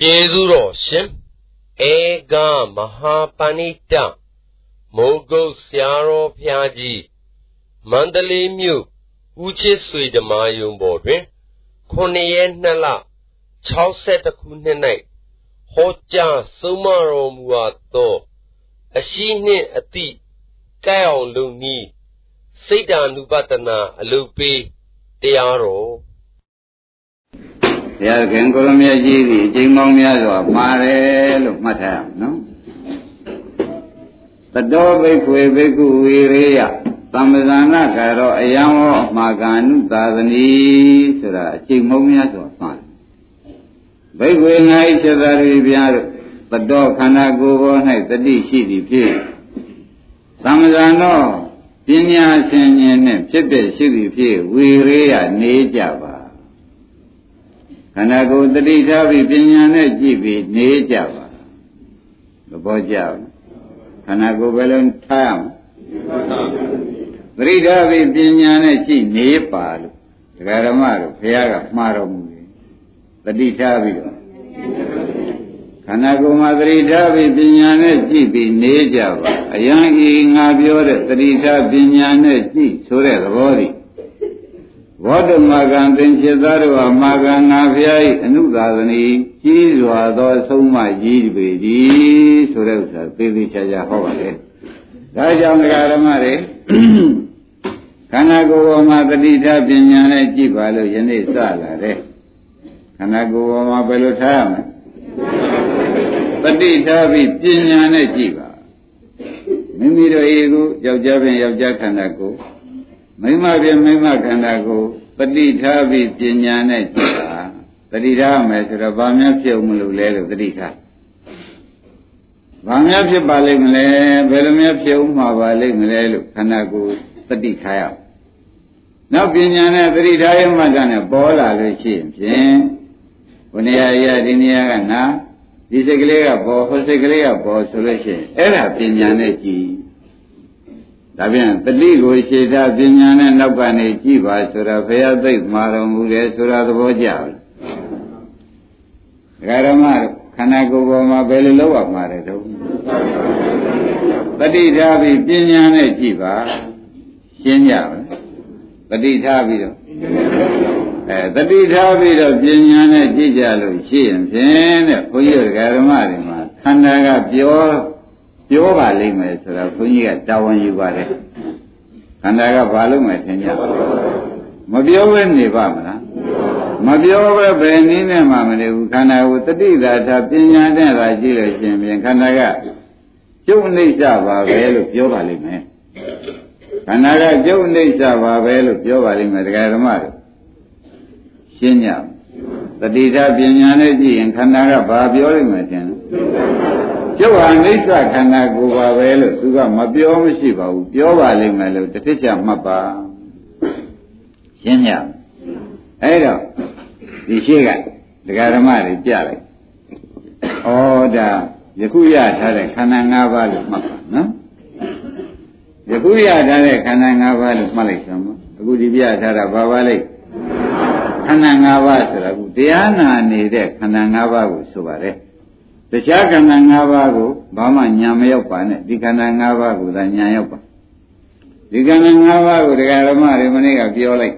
ကျေးဇူးတော်ရှင်ဧကမဟာပဏိတမိုးကုတ်ဆရာတော်ဖျားကြီးမန္တလေးမြို့ဦးချစ်ဆွေဓမ္မယုံပေါ်တွင်9ရက်2လ62ခုနှစ်၌ဟောကြားဆုံးမတော်မူအပ်သော အရှိနှင့်အတိကဲအောင်လုံနည်းစိတ်ဓာနုပတနာအလုပေးတရားတော် ဘုရားခင်ကိုရမြတ်ကြီးသည်အကျိန်ပေါင်းများစွာမှာတယ်လို့မှတ်ထားရအောင်နော်တတောဘိက္ခွေဘိက္ခုဝေရေယသမ္ပဇာနာခါတော့အယံဟောအမှာကာနုသာသနီဆိုတာအကျိန်ပေါင်းများစွာမှာတယ်ဘိက္ခွေငါဤစေသာရိပြားတို့တတောခန္ဓာကိုယ်ပေါ်၌တတိရှိသည်ဖြင့်သမ္ပဇာနောပညာရှင်ဉာဏ်နဲ့ဖြစ်တဲ့ရှိသည်ဖြင့်ဝေရေယနေကြပါ ခန္ဓာကိုယ်တတိထားပြီးပညာနဲ့ကြည့်ပြီးနေကြပါသဘောကျခန္ဓာကိုယ်ဘယ်လိုထားရမလဲတတိထားပြီးပညာနဲ့ကြည့်နေပါလို့ဒကာဓမ္မတို့ဘုရားကမှားတော်မူတယ်တတိထားပြီးတော့ခန္ဓာကိုယ်မှာသတိထားပြီးပညာနဲ့ကြည့်ပြီးနေကြပါအယံဤငါပြောတဲ့သတိထားပညာနဲ့ကြည့်ဆိုတဲ့သဘောဒီ ဘောဓမာကံသင်္ချေသားတို့ဟာမာကံငါဖျား၏အနုသာသနီကြီးစွာသောဆုံးမကြီးပေသည်ဆိုတဲ့ဥစ္စာသေသေးချာချာဟောပါလေဒါကြောင့်ဒကာဓမ္မတွေခန္ဓာကိုယ်ပေါ်မှာတတိထပညာနဲ့ကြည့်ပါလို့ယနေ့စလာတဲ့ခန္ဓာကိုယ်ပေါ်မှာဘယ်လိုထားရမလဲတတိထားပြီးပညာနဲ့ကြည့်ပါမိမိတို့ဤကိုယောက်ျားဖြင့်ယောက်ျားခန္ဓာကိုယ် မိမဖြင့်မိမခန္ဓာကိုပฏิထားပြီးပညာနဲ့ကြည့်တာတတိထားမယ်ဆိုတော့ဗာများဖြစ်မလို့လဲလို့တတိထားဗာများဖြစ်ပါလိမ့်မလဲဘယ်လိုများဖြစ်ဥမှာပါလိမ့်မလဲလို့ခန္ဓာကိုယ်တတိထားရအောင်နောက်ပညာနဲ့တတိထားရမှတနဲ့ပေါ်လာလို့ရှိရင်ဖြင့်ဘုနေရာရဒီနေရာကနာဒီစိတ်ကလေးကပေါ်ဟိုစိတ်ကလေးကပေါ်ဆိုလို့ရှိရင်အဲ့ဒါပညာနဲ့ကြည့် ဒါပြန်တတိကိုရှေတာပညာနဲ့နောက်ကနေကြည့်ပါဆိုတော့ဘုရားသိမှာတော်မူတယ်ဆိုတာသဘောကျလားဒကာရမခန္ဓာကိုယ်ပေါ်မှာဘယ်လိုလောက်ရမှာလဲတော့တတိထားပြီးပညာနဲ့ကြည့်ပါရှင်းကြပါတတိထားပြီးတော့အဲတတိထားပြီးတော့ပညာနဲ့ကြည့်ကြလို့ရှိရင်ဖြင့်တဲ့ဘုန်းကြီးတို့ဒကာရမတွေမှာခန္ဓာကပြော ပြောပါလိမ့်မယ်ဆိုတော့ဘုန်းကြီးကတာဝန်ယူပါတယ်ခန္ဓာကဘာလို့မယ်ထင်ကြမပြောဘဲနေပါမလားမပြောဘဲဘယ်နည်းနဲ့မှမနေဘူးခန္ဓာကိုတတိသာသာပညာနဲ့သာကြည့်လို့ရှင်ပြန်ခန္ဓာကကျုပ်နှိမ့်ကြပါပဲလို့ပြောပါလိမ့်မယ်ခန္ဓာကကျုပ်နှိမ့်ကြပါပဲလို့ပြောပါလိမ့်မယ်တရားဓမ္မတို့ရှင်းကြတတိသာပညာနဲ့ကြည့်ရင်ခန္ဓာကဘာပြောလိမ့်မယ်ထင် ကျုပ်ဟာအိဋ္ဌခန္ဓာကိုယ်ပါပဲလို့သူကမပြောမရှိပါဘူးပြောပါလိမ့်မယ်လို့တစ်ထစ်ချမှတ်ပါရှင်းညအဲ့တော့ဒီရှိကဒကာဓမ္မတွေပြလိုက်ဩဒါယခုရထားတဲ့ခန္ဓာ၅ပါးလို့မှတ်ပါနော်ယခုရထားတဲ့ခန္ဓာ၅ပါးလို့မှတ်လိုက်စမ်းပါအခုဒီပြထားတာဘာပါလိမ့်ခန္ဓာ၅ပါးဆိုတာကတရားနာနေတဲ့ခန္ဓာ၅ပါးကိုဆိုပါတယ် တရားခန္ဓာ၅ပါးကိုဘာမှညာမရောက်ပါနဲ့ဒီခန္ဓာ၅ပါးကိုသာညာရောက်ပါဒီခန္ဓာ၅ပါးကိုတရားဓမ္မတွေမနေ့ကပြောလိုက်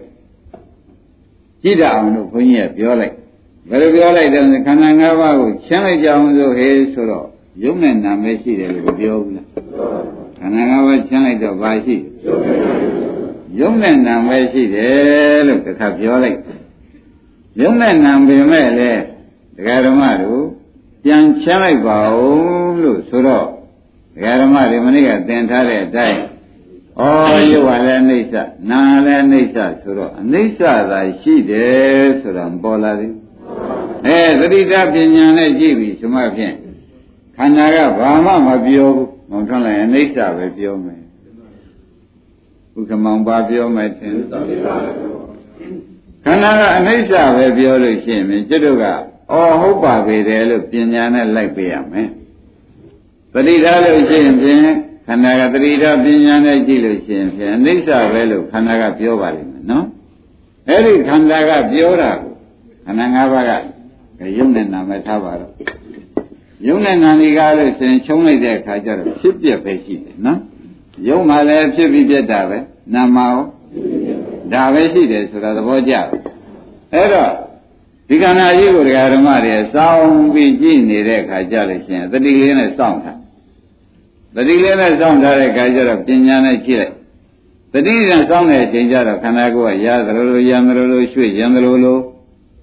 ကြည့်တအောင်လို့ဘုန်းကြီးကပြောလိုက်ဘယ်လိုပြောလိုက်တယ်ခန္ဓာ၅ပါးကိုချမ်းလိုက်ကြအောင်ဆိုဟေးဆိုတော့ယုံနဲ့နာမဲရှိတယ်လို့ပြောဘူးလားခန္ဓာ၅ပါးချမ်းလိုက်တော့ဘာရှိယုံနဲ့နာမဲရှိတယ်လို့တစ်ခါပြောလိုက်ယုံနဲ့နာပေမဲ့လေတရားဓမ္မတို့ ပြန်ချမ်းလိုက်ပါဦးလို့ဆိုတော့ဒကာဓမ္မတွေမနေ့ကသင်ထားတဲ့အတိုင်းဩရုပ်ဟာလည်းအိဋ္ဌနာလည်းအိဋ္ဌဆိုတော့အနိစ္စသာရှိတယ်ဆိုတာပေါ်လာသည်အဲသတိတပညာနဲ့ကြည့်ပြီဆိုမှဖြင့်ခန္ဓာကဘာမှမပြောဘူးမောင်ထွန်းလိုက်အနိစ္စပဲပြောမယ်ဥက္ကမောင်ပါပြောမယ်ထင်ခန္ဓာကအနိစ္စပဲပြောလို့ရှိရင်ကျွတ်တို့က အော်ဟုတ်ပါပေတယ်လို့ပညာနဲ့လိုက်ပေးရမယ်ပရိဒါလို့ရှိရင်ဖြင့်ခန္ဓာကပရိဒါပညာနဲ့ကြည့်လို့ရှိရင်ဖြင့်အနိစ္စပဲလို့ခန္ဓာကပြောပါလိမ့်မယ်နော်အဲ့ဒီခန္ဓာကပြောတာကိုခန္ဓာ၅ပါးကယုံနဲ့နာမထားပါတော့ယုံနဲ့နာနေကားလို့ရှင်ချုံလိုက်တဲ့အခါကျတော့ဖြစ်ပြက်ပဲရှိတယ်နော်ယုံမှလည်းဖြစ်ပြီးပြက်တာပဲနာမရောဒါပဲရှိတယ်ဆိုတာသဘောကျအဲ့တော့ ဒီကဏ္ဍကြီးကိုဒကာဓမ္မတွေစောင်းပြီးကြည့်နေတဲ့အခါကျလို့ရှင်သတိလေးနဲ့စောင့်ထားသတိလေးနဲ့စောင့်ထားတဲ့အခါကျတော့ပညာနဲ့ကြည့်လိုက်သတိနဲ့စောင့်တဲ့အချိန်ကျတော့ခန္ဓာကိုယ်ကရသလိုလိုရံသလိုလိုရွှေ့ရံသလိုလို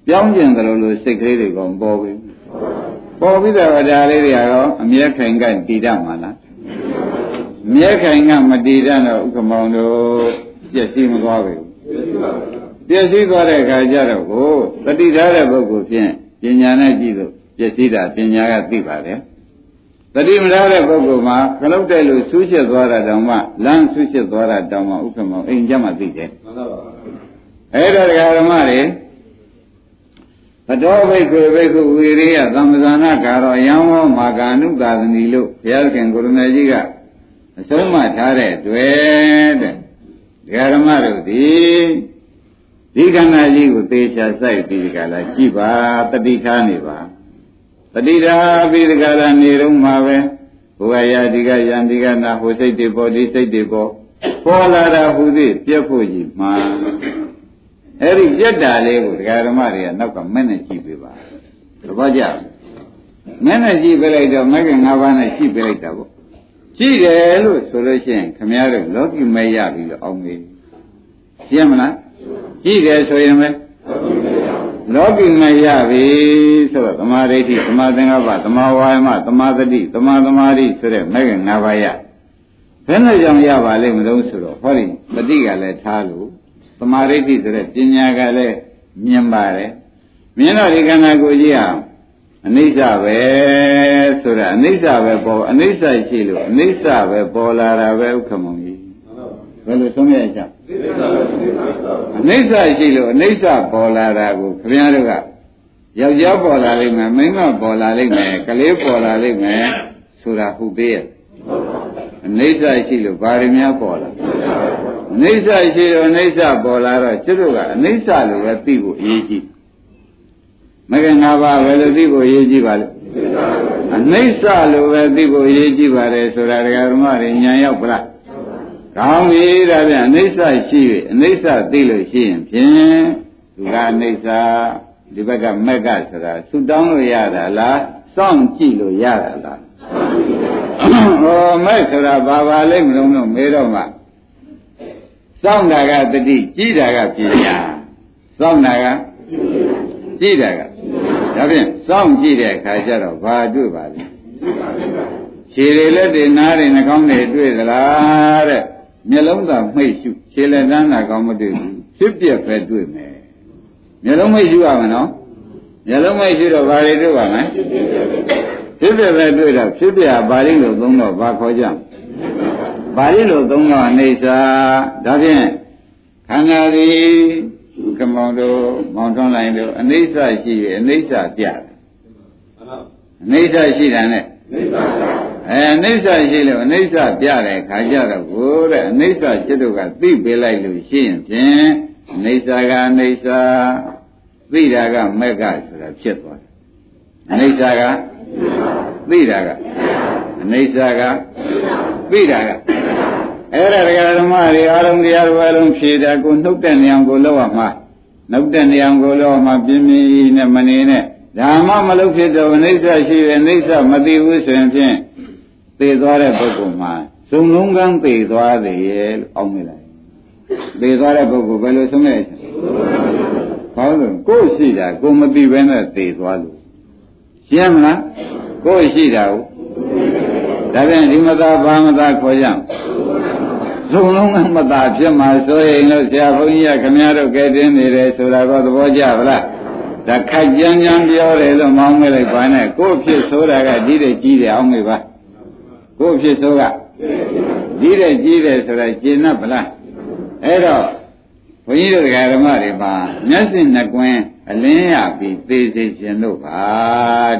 ပြောင်းကျင်သလိုလိုစိတ်ကလေးတွေကပေါ်ပြီပေါ်ပြီးတော့ဒါလေးတွေကတော့အမြဲခိုင်ကတည်တတ်မှာလားမြဲခိုင်ကမတည်တတ်တော့ဥက္ကမောင်တို့ပြည့်စည်မသွားဘူး ပြည့်စည်သွားတဲ့အခါကျတော့ကိုတတိထားတဲ့ပုဂ္ဂိုလ်ဖြင့်ပညာနဲ့ကြည့်လို့ပြည့်စည်တာပညာကသိပါတယ်တတိမထားတဲ့ပုဂ္ဂိုလ်မှာကလုတ်တဲ့လူဆူးရှစ်သွားတာတောင်မှလမ်းဆူးရှစ်သွားတာတောင်မှဥက္ကမောင်အိမ်ကြမှာသိတယ်မှန်ပါပါအဲ့တော့ဓမ္မတွေဘတော်ဘိက္ခုဘိက္ခုဝီရိယသံသနာကာရောယံဝမာကာနုသာသနီလို့ဘုရားခင်ကိုရမေကြီးကအဆုံးမထားတဲ့တွေ့တဲ့ဓမ္မတို့သည် ဒီခန္ဓာကြီးကိုသေချာစိုက်ပြီးဒီကလာကြည့်ပါတတိထားနေပါတတိထားပြီးဒီကလာနေတော့မှာပဲဘုရားယာဒီကယံဒီကနာဟိုစိတ်တွေပေါ်ဒီစိတ်တွေပေါ်ပေါ်လာတာဟူသည်ပြက်ဖို့ကြီးမှာအဲ့ဒီပြက်တာလေးကိုဒကာဓမ္မတွေကနောက်ကမဲ့နဲ့ကြည့်ပေးပါသဘောကျမဲ့နဲ့ကြည့်ပေးလိုက်တော့မဂ္ဂင်၅ပါးနဲ့ကြည့်ပေးလိုက်တာပေါ့ကြည့်တယ်လို့ဆိုလို့ရှိရင်ခမည်းတော်လောကီမဲ့ရပြီလို့အောင်မေးရှင်းမလား ကြည့်တယ်ဆိုရင်ပဲလောကီမဲ့ရပြီဆိုတော့သမာဓိဋ္ဌိသမာသင်္ကပ္ပသမာဝါယမသမာသတိသမာသမာဓိဆိုတဲ့မဂ္ဂင်၅ပါးရဘယ်နဲ့ကြောင့်ရပါလိမ့်မလို့ဆိုတော့ဟောဒီပฏิကလည်းထားလို့သမာဓိဋ္ဌိဆိုတဲ့ပညာကလည်းမြင်ပါတယ်မြင်တော့ဒီခန္ဓာကိုယ်ကြီးဟာအနိစ္စပဲဆိုတာအနိစ္စပဲပေါ်အနိစ္စရှိလို့အနိစ္စပဲပေါ်လာတာပဲဥက္ကမုံကြီးဘယ်လိုသုံးရကြ အနိစ္စရှိလို့အနိစ္စပေါ်လာတာကိုခင်ဗျားတို့ကယောက်ျားပေါ်လာလိမ့်မယ်မိန်းမပေါ်လာလိမ့်မယ်ကလေးပေါ်လာလိမ့်မယ်ဆိုတာဟုတ်သေးရဲ့အနိစ္စရှိလို့ဘာတွေများပေါ်လာအနိစ္စရှိလို့အနိစ္စပေါ်လာတော့ကျွတ်တို့ကအနိစ္စလို့ပဲသိဖို့အရေးကြီးမကငါးပါးပဲလို့သိဖို့အရေးကြီးပါလေအနိစ္စလို့ပဲသိဖို့အရေးကြီးပါတယ်ဆိုတာဒကာဓမ္မတွေညာရောက်ပလား ကောင်းပြီဒါပြန်အနိစ္စရှိ၍အနိစ္စသိလို့ရှိရင်ဖြင့်သူကအနိစ္စဒီဘက်ကမက်ကဆိုတာဆူတောင်းလို့ရတာလားစောင့်ကြည့်လို့ရတာလားဟောမဲ့ဆိုတာဘာပါလိမ့်မလို့လို့မေးတော့မှစောင့်တာကတတိကြည့်တာကပညာစောင့်တာကကြည့်တာကဒါဖြင့်စောင့်ကြည့်တဲ့အခါကျတော့ဘာတွေ့ပါလဲခြေတွေလက်တွေနားတွေနှာခေါင်းတွေတွေ့သလားတဲ့ မျက်လုံးသာမှိတ်ရှုခြေလက်တန်းသာကောင်းမတွေ့ဘူးဖြစ်ပြက်ပဲတွေ့မယ်မျက်လုံးမှိတ်ရှုရမယ်နော်မျက်လုံးမှိတ်ရှုတော့ဘာတွေတွေ့ပါမလဲဖြစ်ပြက်ပဲတွေ့တော့ဖြစ်ပြက်ပါဠိလိုသုံးတော့ဘာခေါ်ကြပါဠိလိုသုံးတော့အနေစာဒါဖြင့်ခန္ဓာသည်ကမောင်တို့မောင်ထွန်းလိုက်တို့အနိစ္စရှိရအနိစ္စပြတယ်အနိစ္စရှိတာနဲ့အဲ အနိစ္စရှိလို့အနိစ္စပြတဲ့ခါကြတော့ကိုတဲ့အနိစ္စจิตတို့ကသိပေးလိုက်လို့ရှိရင်ဖြင့်အနိစ္စကအနိစ္စသိတာကမက်ကဆိုတာဖြစ်သွားတယ်အနိစ္စကသိတာကအနိစ္စကသိတာကအဲ့ဒါတရားဓမ္မတွေအာရုံတရားတွေအလုံးဖြေတာကိုနှုတ်တဲ့နေအောင်ကိုလောက်ရမှာနှုတ်တဲ့နေအောင်ကိုလောက်မှပြင်းပြင်းနဲ့မနေနဲ့ဒါမှမလုပ်ဖြစ်တော့အနိစ္စရှိရဲ့အနိစ္စမသိဘူးဆိုရင်ဖြင့် သေသွားတဲ့ပုဂ္ဂိုလ်မှာစုံလုံးကန်းသေသွားတယ်ရဲ့လို့အောင်းမိလိုက်သေသွားတဲ့ပုဂ္ဂိုလ်ဘယ်လိုဆုံးရချင်ဟောလို့ကိုယ်ရှိတာကိုမသိဘဲနဲ့သေသွားလို့ရှင်းမလားကိုယ်ရှိတာကိုဒါပြန်ဒီမသာဘာမသာခေါ်ကြဇုံလုံးကမသာဖြစ်မှာဆိုရင်လို့ဆရာဘုန်းကြီးကခမည်းတော်ကဲတင်နေတယ်ဆိုတာတော့သဘောကျပါလားဒါခိုက်ကြမ်းကြမ်းပြောတယ်လို့မောင်းမိလိုက်ပါနဲ့ကို့ဖြစ်ဆိုတာကဒီတဲ့ကြီးတယ်အောင်မေပါ ကို့ဖြစ်ဆိုကဒီတဲ့ကြီးတယ်ဆိုတာကျင်납ဗလားအဲ့တော့ဘုန်းကြီးတို့ဓမ္မတွေပါမျက်စိနှစ်ကွင်းအလင်းရပြီးသေစေခြင်းတို့ပါ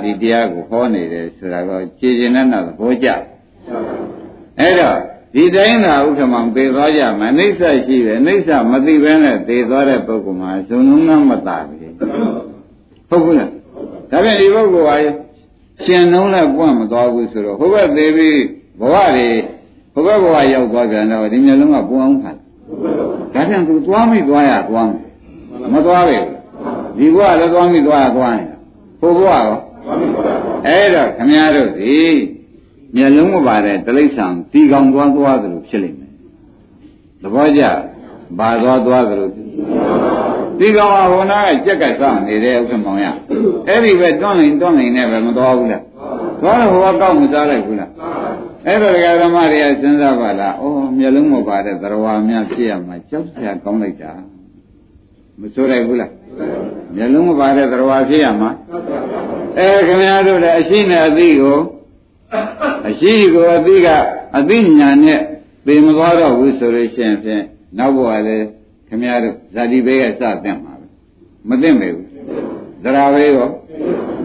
ဒီတရားကိုဟောနေတယ်ဆိုတာကကြည်ကျင်တဲ့နောက်သဘောကျအဲ့တော့ဒီတိုင်းသာဥက္ကမံပေသွားကြမှာအိဋ္ဌရှိတယ်အိဋ္ဌမသိဘဲနဲ့သေသွားတဲ့ပုဂ္ဂိုလ်မှာဇုံလုံးကမသာဘူးဟုတ်ဘူးလားဒါဖြင့်ဒီပုဂ္ဂိုလ်ဟာ ရှင်နှုံးလည်းပွင့်မသွားဘူးဆိုတော့ဟိုဘက်သေးပြီးဘဝတွေဟိုဘက်ဘဝရောက်သွားပြန်တော့ဒီမျိုးလုံးကပွင့်အောင်ခါဒါဖြင့်သူသွားမိသွားရသွားမယ်မသွားပဲဒီဘဝလည်းသွားမိသွားရသွားရင်ဟိုဘဝရောအဲ့တော့ခမည်းတော်စီမျက်လုံးမပါတဲ့တိလိ္ဆံဒီကောင်သွားသွားသလိုဖြစ်လိမ့်မယ်သဘောကျဘာသွားသွားသလို ဒီကောင်ကဘုနာကကြက်ကစောင့်နေတဲ့ဥက္ကမောင်ရအဲ့ဒီပဲတွန်းနေတွန်းနေနဲ့ပဲမသွားဘူးလားသွားတော့ဟိုကကောက်မစားလိုက်ဘူးလားအဲ့တော့ဒကာဓမ္မတွေကစဉ်းစားပါလားအိုးမျက်လုံးမပါတဲ့သရဝါများဖြစ်ရမှာကြောက်စရာကောင်းလိုက်တာမဆိုလိုက်ဘူးလားမျက်လုံးမပါတဲ့သရဝါဖြစ်ရမှာအဲခင်ဗျားတို့လည်းအရှိနဲ့အသိကိုအရှိကိုအသိကအသိဉာဏ်နဲ့ပေမသွားတော့ဘူးဆိုလို့ရှိရင်ဖြင့်နောက်ဘဝလည်း ခင်ဗျားတို့ဇာတိဘေးကစသင့်မှာပဲမသိမ့်ပဲဘူးသရဘေးရော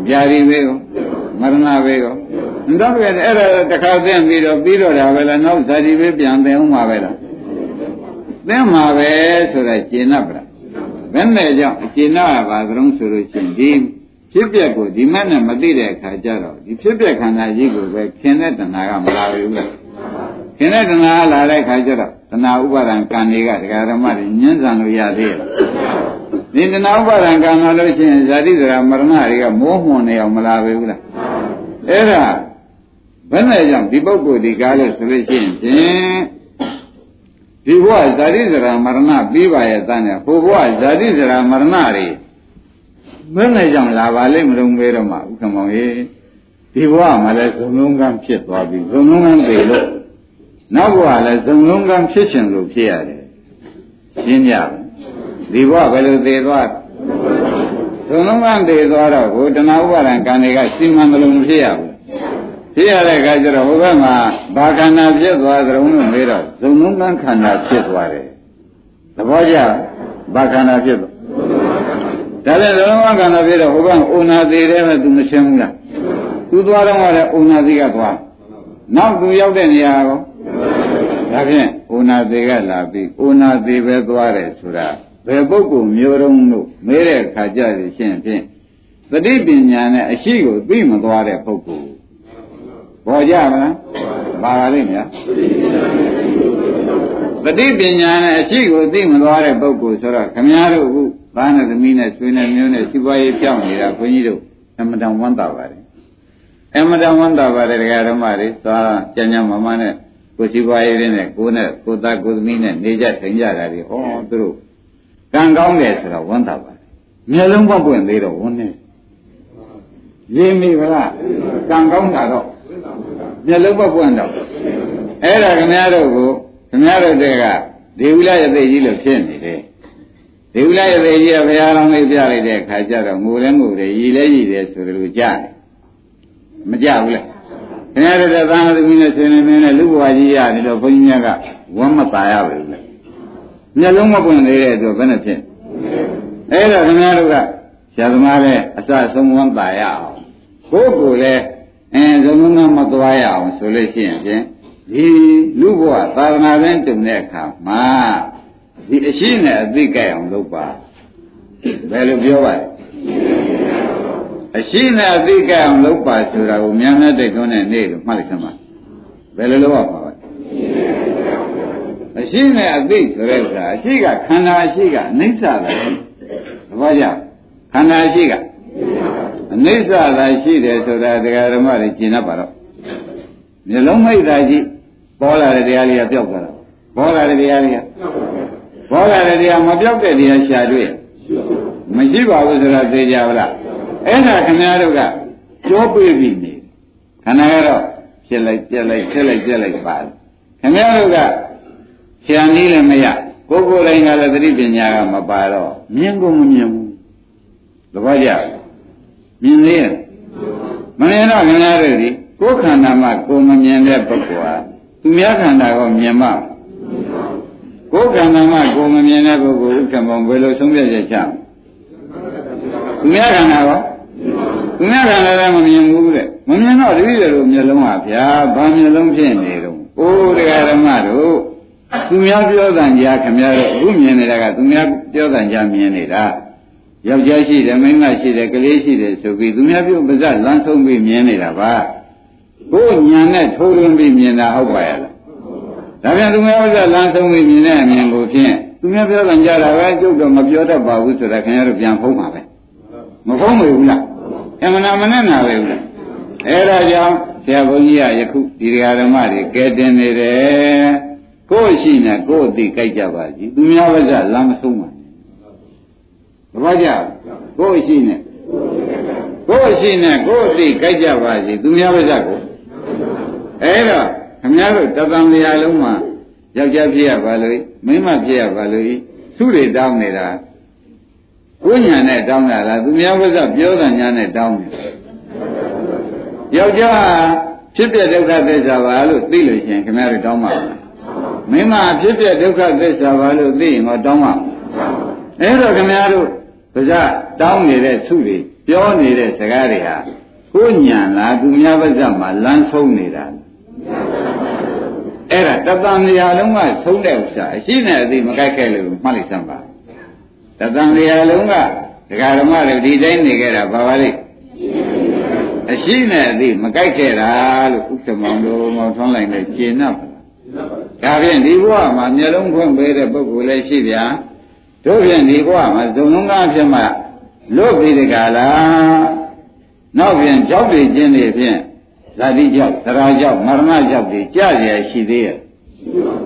ဗျာတိဘေးရောမရဏဘေးရောတော့ပြအဲ့ဒါတခါသိမ့်ပြီးတော့ပြီးတော့ဒါပဲလားနောက်ဇာတိဘေးပြန်သိအောင်မှာပဲလားသိမှာပဲဆိုတာရှင်း납ပါလားဘယ်နဲ့ကြောင့်ရှင်း납ပါကြုံဆိုလို့ရှိရင်ဒီဖြစ်ပျက်ကိုဒီမဲ့နဲ့မသိတဲ့အခါကျတော့ဒီဖြစ်ပျက်ခန္ဓာကြီးကိုပဲခင်တဲ့တဏှာကမလာဘူးလား ခင်တဲ့တဏှာလာတဲ့အခါကျတော့တဏှာဥပါဒံကံတွေကဒကာဓမ္မတွေညှင်းဆန်လို့ရသေးရဲ့ဒီတဏှာဥပါဒံကံလာလို့ရှိရင်ဇာတိဇရာမရဏတွေကမိုးမွန်နေအောင်မလာဘူးလားအဲ့ဒါဘယ်နဲ့ကြောင့်ဒီပုဂ္ဂိုလ်ဒီကားလို့ဆိုလို့ရှိရင်ဖြင့်ဒီဘဝဇာတိဇရာမရဏပြီးပါရဲ့တန်းနဲ့ဟိုဘဝဇာတိဇရာမရဏတွေဘယ်နဲ့ကြောင့်လာပါလိမ့်မလို့မေးတော့မှဥက္ကမောင်ရေဒီဘဝမှာလည်းဇုံလုံးကံဖြစ်သွားပြီဇုံလုံးကံပေလို့ နောက်ဘဝလည်းဇုံလုံးကံဖြစ်ရှင်လို့ဖြစ်ရတယ်ရှင်းကြပါဒီဘဝဘယ်လိုသေးသွားဇုံလုံးကံသေးသွားတော့ကိုတဏှာဥပါဒံကံတွေကစီမံမလို့မဖြစ်ရဘူးဖြစ်ရတဲ့အခါကျတော့ဟိုဘက်မှာဘာခန္ဓာဖြစ်သွားသရုံလို့မေးတော့ဇုံလုံးကံခန္ဓာဖြစ်သွားတယ်သဘောကျဘာခန္ဓာဖြစ်သွားဒါလည်းဇုံလုံးကံခန္ဓာဖြစ်တော့ဟိုဘက်အိုနာသေးတယ်မဲ့သူမရှင်းဘူးလားသူသွားတော့လည်းအိုနာသေးကသွားနောက်သူရောက်တဲ့နေရာကော ဒါဖြင့်အိုနာသေးကလာပြီးအိုနာသေးပဲသွားတယ်ဆိုတာဘယ်ပုဂ္ဂိုလ်မျိုးတုံးလို့မေးတဲ့အခါကျရင်ဖြင့်သတိပညာနဲ့အရှိကိုသိမသွားတဲ့ပုဂ္ဂိုလ်ပေါ်ကြမလားပါပါလိမ့်များသတိပညာနဲ့အရှိကိုသိမသွားတဲ့ပုဂ္ဂိုလ်ဆိုတော့ခမည်းတော်ကသားနဲ့သမီးနဲ့ဆွေနဲ့မျိုးနဲ့စီပွားရေးပြောင်းနေတာခွန်ကြီးတို့အမတန်ဝမ်းသာပါတယ်အမတန်ဝမ်းသာပါတယ်တရားဓမ္မတွေသွားကြမ်းကြမ်းမမနဲ့ ကိုစီပွားရေးနဲ့ကိုနဲ့ကိုသားကိုသမီးနဲ့နေကြထိုင်ကြတာဒီဟောသူတို့ကံကောင်းတယ်ဆိုတော့ဝမ်းသာပါတယ်မျက်လုံးပွင့်ပွင့်သေးတော့ဝန်းနေရေးမိဗလားကံကောင်းတာတော့မျက်လုံးပွင့်ပွင့်တော့အဲ့ဒါခင်ဗျားတို့ကိုခင်ဗျားတို့တွေကဒေဝိလရသေးကြီးလို့ဖြစ်နေတယ်ဒေဝိလရသေးကြီးကဘုရားတော်လေးပြလိုက်တဲ့အခါကျတော့ငိုလဲငိုတယ်ရည်လဲရည်တယ်ဆိုတယ်လို့ကြားတယ်မကြဘူးလား ခင်ဗျားတို့သာသနာ့သမီးနဲ့ဆွေနေမင်းနဲ့လူဘဝကြီးရတယ်တော့ဘုန်းကြီးများကဝမ်းမပါရဘူးလေမျက်လုံးမပွင့်သေးတဲ့အတွက်ဘယ်နဲ့ဖြစ်အဲ့တော့ခင်ဗျားတို့ကဆရာသမားလည်းအစဆုံးဝမ်းပါရအောင်ကိုယ့်ကိုယ်လည်းအင်းသုံးငါမသွားရအောင်ဆိုလို့ရှိရင်ဖြင့်ဒီလူဘဝသာသနာ့ဘင်းတုံတဲ့အခါမှာဒီအရှိနဲ့အသိကြိုက်အောင်လုပ်ပါဘယ်လိုပြောပါလဲ အရှိနဲ့အသိကြိုက်အောင်လုပ်ပါဆိုတာကိုမြန်တဲ့တိတ်သွင်းတဲ့နေ့လို့မှတ်လိုက်စမ်းပါဘယ်လိုလုပ်ရမှာလဲအရှိနဲ့အသိဆိုတဲ့ဆိုတာအရှိကခန္ဓာအရှိကအနိစ္စပဲသဘောကျခန္ဓာအရှိကအနိစ္စသာရှိတယ်ဆိုတာတရားဓမ္မတွေကျင်납ပါတော့မျိုးလုံးမိတ်သာရှိပေါ်လာတဲ့တရားလေးကပျောက်သွားတာပေါ်လာတဲ့တရားလေးကပေါ်လာတဲ့တရားမပြောက်တဲ့တရားရှာတွေ့မရှိပါဘူးဆိုတာသိကြပါလား အဲ့ဒါခင်ဗျားတို့ကကြောပြေးပြီနေခန္ဓာကတော့ဖြစ်လိုက်ပြက်လိုက်ဖြစ်လိုက်ပြက်လိုက်ပါခင်ဗျားတို့ကဆရာနည်းလည်းမရကိုယ်ကိုယ်တိုင်ကလည်းသတိပညာကမပါတော့မြင်ကုန်မမြင်ဘူးသဘောကျမြင်သေးရဲ့မမြင်တော့ခင်ဗျားတို့ဒီကိုယ်ခန္ဓာမှာကိုယ်မမြင်တဲ့ပုဂ္ဂိုလ်ဟာသူများခန္ဓာကိုမြင်မှကိုယ်ခန္ဓာမှာကိုယ်မမြင်တဲ့ပုဂ္ဂိုလ်ဥက္ကမောဘယ်လိုဆုံးဖြတ်ချက်ချသူ များခန္ဓာရောသူများခန္ဓာလည်းမမြင်ဘူးတဲ့မမြင်တော့တပည့်တော်မျက်လုံးပါဗျာဘာမျက်လုံးဖြစ်နေတော့အိုးတရားဓမ္မတို့သူများပြောတဲ့ကြားခင်ဗျားတို့အခုမြင်နေတာကသူများပြောတဲ့ကြားမြင်နေတာယောက်ျားရှိတယ်မိန်းမရှိတယ်ကလေးရှိတယ်ဆိုပြီးသူများပြုပါဇက်လမ်းဆုံးပြီးမြင်နေတာပါကိုယ်ညာနဲ့ထိုးရင်းပြီးမြင်တာဟုတ်ပါရဲ့လားဒါပြန်သူများပါဇက်လမ်းဆုံးပြီးမြင်တဲ့အမြင်ကိုဖြင့်သူများပြောကြကြတာပဲကျုပ်တော့မပြောတတ်ပါဘူးဆိုတာခင်ဗျားတို့ပြန်ဖုံးပါပဲ မဖုံးမေဘူးလားအမှန်မနဲ့နာပဲဘူးလားအဲဒါကြောင့်ဆရာဘုန်းကြီးကယခုဒီဓမ္မတွေကဲတင်နေတယ်ကိုယ်ရှိနေကိုယ်အသိကြိုက်ကြပါစီသူများပါဇက်လမ်းမဆုံးပါသဘောကျကိုယ်ရှိနေကိုယ်ရှိနေကိုယ်အသိကြိုက်ကြပါစီသူများပါဇက်ကိုအဲတော့ခမည်းတော်တပံလျာလုံးမှာယောက်ျားဖြစ်ရပါလို့မိန်းမဖြစ်ရပါလို့သူတွေတောင်းနေတာ ကိုညာနဲ့တောင်းတာလားသူများဘက်ကပြောတာညာနဲ့တောင်းတယ်ယောက်ျားဖြစ်ပြဒုက္ခသစ္စာပါလို့သိလို့ရှိရင်ခင်ဗျားတို့တောင်းပါမိန်းမဖြစ်ပြဒုက္ခသစ္စာပါလို့သိရင်တော့တောင်းပါအဲ့တော့ခင်ဗျားတို့ဗျာတောင်းနေတဲ့သူတွေပြောနေတဲ့စကားတွေဟာကိုညာလားသူများဘက်ကမှလမ်းဆုံးနေတာအဲ့ဒါတသံနေရာလုံးကဆုံးတဲ့ဥစ္စာအရှိနဲ့အသိမကြိုက်ခဲ့လို့မှတ်လိုက်စမ်းပါ တသံနေရာလုံးကဒကာဓမ္မတွေဒီတိုင်းနေခဲ့တာဘာပါလိအရှိနဲ့အသိမကြိုက်ခဲ့တာလို့ဥက္ကမောင်တို့မောင်ထွန်းလိုက်နဲ့ကျင့်납ဒါဖြင့်ဒီဘဝမှာမျက်လုံးဖွင့်ပေးတဲ့ပုဂ္ဂိုလ်လည်းရှိဗျာတို့ဖြင့်ဒီဘဝမှာဇုံလုံးကားဖြစ်မှလွတ်ပြီးတကလားနောက်ဖြင့်ကြောက်တွေကျင်းနေဖြင့်ဇာတိကြောက်သရာကြောက်မရဏကြောက်တွေကြရရှိသေးရဲ့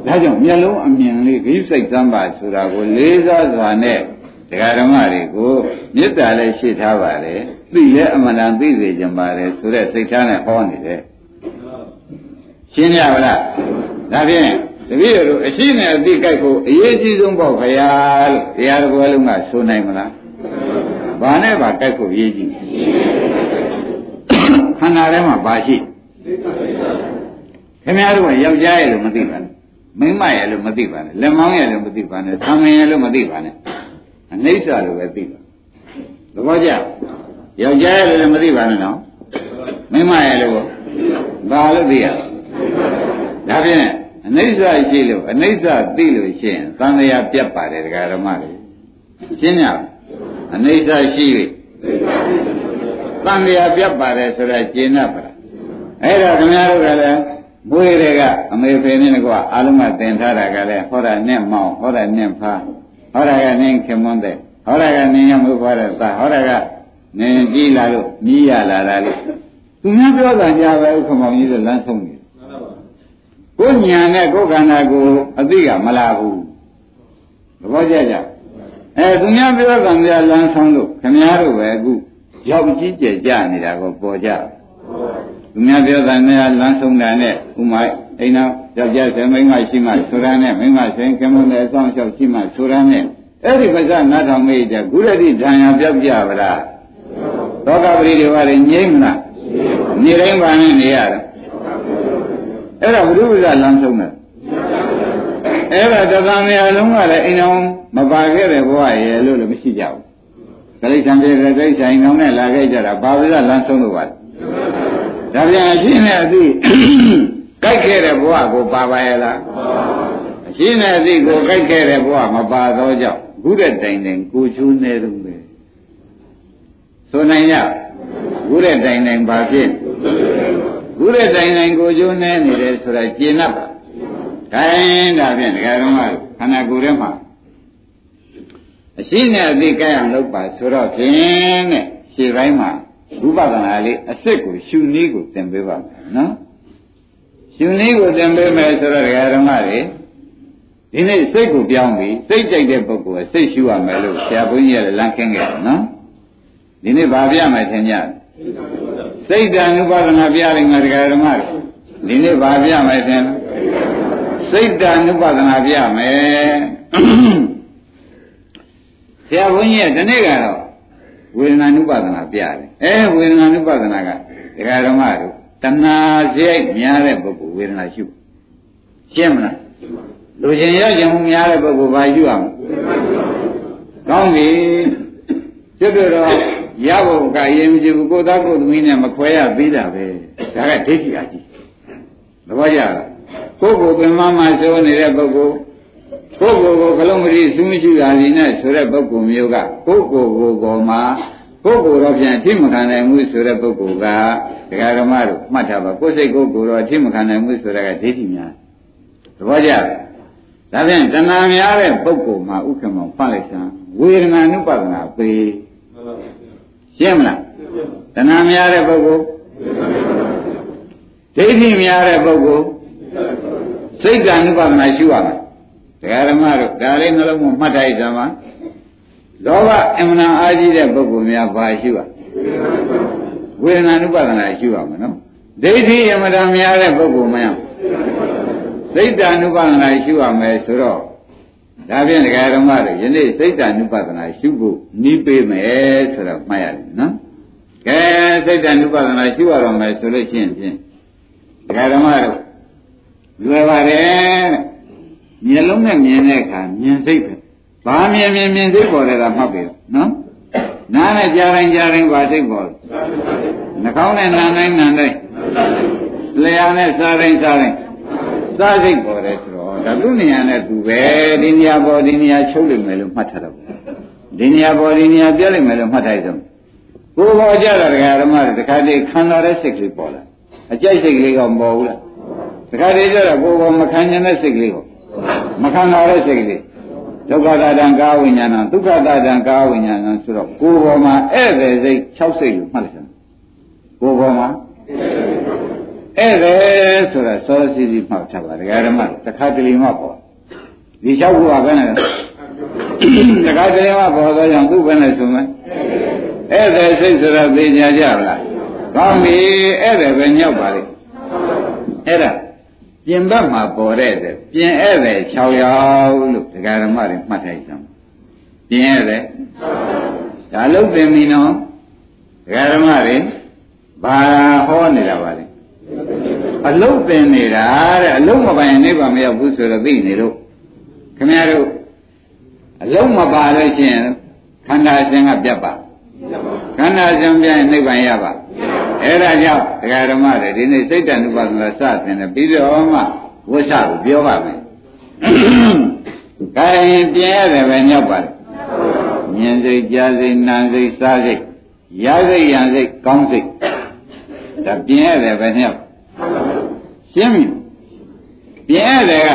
ဒါကြောင့်မျက်လုံးအမြင်လေးဂိစိတ်သမ်းပါဆိုတာကိုလေးစားစွာနဲ့ တရားဓမ္မတွေကိုမေတ္တာလည်းရှိထားပါတယ်သိလည်းအမှန်တန်သိစေကြပါတယ်ဆိုတဲ့စိတ်ထားနဲ့ဟောနေတယ်ရှင်းရပါလားဒါဖြင့်တပည့်တို့အရှိနဲ့အသိကြိုက်ဖို့အရေးကြီးဆုံးပေါ့ခရားလို့တရားတော်လုံးကဆိုနိုင်မလားဘာနဲ့ပါကြိုက်ဖို့အရေးကြီးခန္ဓာထဲမှာပါရှိခင်ဗျားတို့ကယောက်ျားရဲ့လို့မသိပါနဲ့မိန်းမရဲ့လို့မသိပါနဲ့လက်မောင်းရဲ့လို့မသိပါနဲ့သံငင်ရဲ့လို့မသိပါနဲ့ အနိစ္စလို့ပဲသိပါသဘောကျယောက်ျားရဲ့လို့မသိပါနဲ့နော်မိန်းမရဲ့လို့ဘာလို့သိရဒါဖြင့်အနိစ္စရှိလို့အနိစ္စသိလို့ရှိရင်သံဃာပြတ်ပါတယ်ဒကာဓမ္မတွေရှင်းရအနိစ္စရှိ၍သံဃာပြတ်ပါတယ်ဆိုတာကျင့်납ပါလားအဲ့ဒါခင်ဗျားတို့ကလည်းမွေးတွေကအမေဖေနဲ့ကွာအလုံးမတင်ထားတာကလည်းဟောတာနဲ့မောင်းဟောတာနဲ့ဖား ဟောတာကနင်းခင်မွန်းတဲ့ဟောတာကနင်းရမှုဖွားတဲ့သာဟောတာကနင်းကြည့်လာလို့မြည်ရလာတာလို့သူများပြောတာကြပဲဥက္ကမောင်ကြီးတို့လမ်းဆုံးနေကိုညာနဲ့ကိုခန္ဓာကိုအသိကမလာဘူးသဘောကျကြအဲသူများပြောကံပြလမ်းဆုံးလို့ခမည်းတော်ပဲအခုရောက်ကြီးကျယ်ကြနေတာကိုပေါ်ကြသူများပြောတာနဲ့လမ်းဆုံးတာနဲ့ဥမာ အိမ်တော်ယောက်ျားဆယ်မိန်းမရှိမှဆိုတာနဲ့မိန်းမဆင်ကမ္မနဲ့အဆောင်လျှောက်ရှိမှဆိုတာနဲ့အဲ့ဒီပဇနာတော်မိတ်တဲ့ကုရတိဓာန်ရပြောက်ကြပါလားသောကပရိတွေဘာတွေငြိမ့်မလားနေတိုင်းပါနဲ့နေရတာအဲ့ဒါဘုရုပဇလမ်းဆုံးတယ်အဲ့ဒါတသံမြာလုံးကလည်းအိမ်တော်မပါခဲ့တဲ့ဘဝရဲ့လို့လည်းမရှိကြဘူးဂလိษံပြေဂလိษံအိမ်တော်နဲ့လာခဲ့ကြတာဘာဝိဇလမ်းဆုံးလို့ပါလဲဒါပြန်အရှင်းနဲ့အသိ ကြိုက်ခဲ့တဲ့ဘဝကိုပါပါရဲ့လားအရှင်းနဲ့အသိကိုကြိုက်ခဲ့တဲ့ဘဝမပါတော့ကြောင့်ဘုရက်တိုင်တိုင်ကိုချူးနေတော့ပဲဆိုနိုင်ကြဘုရက်တိုင်တိုင်ဘာဖြစ်ဘုရက်တိုင်တိုင်ကိုချူးနေနေတယ်ဆိုတာကျင့်납ပါခိုင်းဒါဖြင့်ဒကာတော်ကခန္ဓာကိုယ်ထဲမှာအရှင်းနဲ့အသိကြိုက်အောင်လုပ်ပါဆိုတော့ဖြင့်တဲ့ရှေ့ပိုင်းမှာဝိပဿနာလေးအစ်စ်ကိုရှုနည်းကိုသင်ပေးပါမယ်နော် ရှုနည်းကိုသင်ပေးမယ်ဆိုတော့ဒကာဓမ္မတွေဒီနေ့စိတ်ကိုပြောင်းပြီးစိတ်ကြိုက်တဲ့ပုဂ္ဂိုလ်ကစိတ်ရှုရမယ်လို့ဆရာဘုန်းကြီးကလမ်းခင်းခဲ့တယ်နော်ဒီနေ့ဗာပြမယ်ထင်ကြစိတ်တ ानु ပါဒနာပြလိုက်မယ်ဒကာဓမ္မတွေဒီနေ့ဗာပြမယ်ထင်စိတ်တ ानु ပါဒနာပြမယ်ဆရာဘုန်းကြီးကဒီနေ့ကတော့ဝေဒနာနုပါဒနာပြတယ်အဲဝေဒနာနုပါဒနာကဒကာဓမ္မတို့ တဏှာစိတ်များတဲ့ပုဂ္ဂိုလ်ဝေဒနာရှုရှင်းမလားလူချင်းရခြင်းများတဲ့ပုဂ္ဂိုလ်ဘာရှုအောင်ကောင်းပြီကျွတ်တော့ရဖို့ကရင်မကြည့်ဘူးကိုသားကိုသမီးနဲ့မခွဲရသေးတာပဲဒါကဒိဋ္ဌိအကြီးသဘောကျလားကိုယ်ကိုပင်မမှဆိုနေတဲ့ပုဂ္ဂိုလ်ကိုယ်ကိုယ်ကိုကလုံးမတိသူမရှိတာဒီနဲ့ဆိုတဲ့ပုဂ္ဂိုလ်မျိုးကကိုယ်ကိုယ်ကိုယ်ကိုမှာ ကိုယ်ကိုယ်တော့ပြန်အထိမခံနိုင်မှုဆိုတဲ့ပုဂ္ဂိုလ်ကဒကာဓမ္မတို့မှတ်ထားပါကိုယ်စိတ်ကိုယ်ကိုယ်တော့အထိမခံနိုင်မှုဆိုတဲ့ကဒိဋ္ဌိများသဘောကျလားဒါဖြင့်တဏှာများတဲ့ပုဂ္ဂိုလ်မှာဥက္ကမောဖတ်လိုက်စမ်းဝေဒနာနုပါဒနာပေရှင်းမလားတဏှာများတဲ့ပုဂ္ဂိုလ်ဒိဋ္ဌိများတဲ့ပုဂ္ဂိုလ်စိတ်က ानु ပါဒနာရှိရမယ်ဒကာဓမ္မတို့ဒါလေးနှလုံးမမှတ်တိုက်ကြမှာ လောဘအမှန်အာကြီးတဲ့ပုဂ္ဂိုလ်များဘာရှိပါဝေဒနာနုပါဒနာရှိပါမနော်ဒိဋ္ဌိအမှန်များတဲ့ပုဂ္ဂိုလ်များဒိဋ္ဌာနုပါဒနာရှိပါမယ်ဆိုတော့ဒါဖြင့်တရားဓမ္မတွေယနေ့စိတ်တ ानु ပသနာရှုဖို့နီးပေးမယ်ဆိုတော့မှတ်ရတယ်နော်။ကဲစိတ်တ ानु ပသနာရှုရတော့မယ်ဆိုလို့ရှိရင်ဖြင့်တရားဓမ္မတွေလွယ်ပါတယ်။မျက်လုံးနဲ့မြင်တဲ့အခါမြင်စိတ်ပဲ ဘာမြင်မြင်မြင်စိတ်ပေါ်တယ်ကမှတ်ပြီနော်နားနဲ့ကြားတိုင်းကြားတိုင်းဘာစိတ်ပေါ်နှာခေါင်းနဲ့နားတိုင်းနားတိုင်းလျှာနဲ့စားတိုင်းစားတိုင်းစားစိတ်ပေါ်တယ်ဆိုတော့ဒါသူနေရာနဲ့သူပဲဒီနေရာပေါ်ဒီနေရာချုပ်လိမ့်မယ်လို့မှတ်ထားတော့ဒီနေရာပေါ်ဒီနေရာပြလိမ့်မယ်လို့မှတ်ထားကြတယ်ကိုယ်ပေါ်ကြတာဒကာဓမ္မတွေတခါတည်းခံတော်တဲ့စိတ်ကလေးပေါ်လာအကြိုက်စိတ်ကလေးကမပေါ်ဘူးလားတခါတည်းကျတော့ကိုယ်ပေါ်မခံကျင်တဲ့စိတ်ကလေးကိုမခံတော်တဲ့စိတ်ကလေး ဒုက္ခတာတံကာဝိညာဏဒုက္ခတာတံကာဝိညာဏဆိုတော့ကိုယ်ပေါ်မှာဧည့်သည်စိတ်6စိတ်လို့မှတ်လိုက်စမ်းကိုယ်ပေါ်မှာဧည့်သည်ဆိုတာစောစီစီမှတ်ထားပါဒကာဓမ္မတခါတလေမှပေါ်ဒီ6ခုကဘယ်နဲ့တခါတလေမှပေါ်တော့ကြောင့်သူ့ဘယ်နဲ့ဆိုမယ်ဧည့်သည်စိတ်ဆိုတာသိကြကြလားကောင်းပြီဧည့်သည်ပဲညောက်ပါလေအဲ့ဒါ ပြင်ဘက်မှာပေါ်တဲ့တဲ့ပြင်ဧည့်သည်6ယောက်လို့ဒကာဓမ္မတွေမှတ်ထားကြတယ်ပြင်ဧည့်သည်ဒါလုံးသင်ပြီနော်ဒကာဓမ္မတွေဘာဟောနေတာပါလဲအလုံးသင်နေတာတဲ့အလုံးမပိုင်နိဗ္ဗာန်မရောက်ဘူးဆိုတော့သိနေလို့ခင်ဗျားတို့အလုံးမပါလို့ချင်းခန္ဓာရှင်ကပြတ်ပါ ခန္ဓာရှင်ပြရင်နိဗ္ဗာန်ရပါအဲ့ဒါကြောင့်ဒကာဓမ္မတွေဒီနေ့စိတ်တ ानु ပါဒနာစသင်တယ်ပြီးတော့မှဝိသကိုပြောပါမယ်။ဒါရင်ပြင်ရတယ်ပဲညောက်ပါလေ။မြင်စိတ်ကြားစိတ်နားစိတ်စားစိတ်ရစိတ်ရံစိတ်ကောင်းစိတ်ဒါပြင်ရတယ်ပဲညောက်ရှင်းပြီ။ပြင်ရတယ်က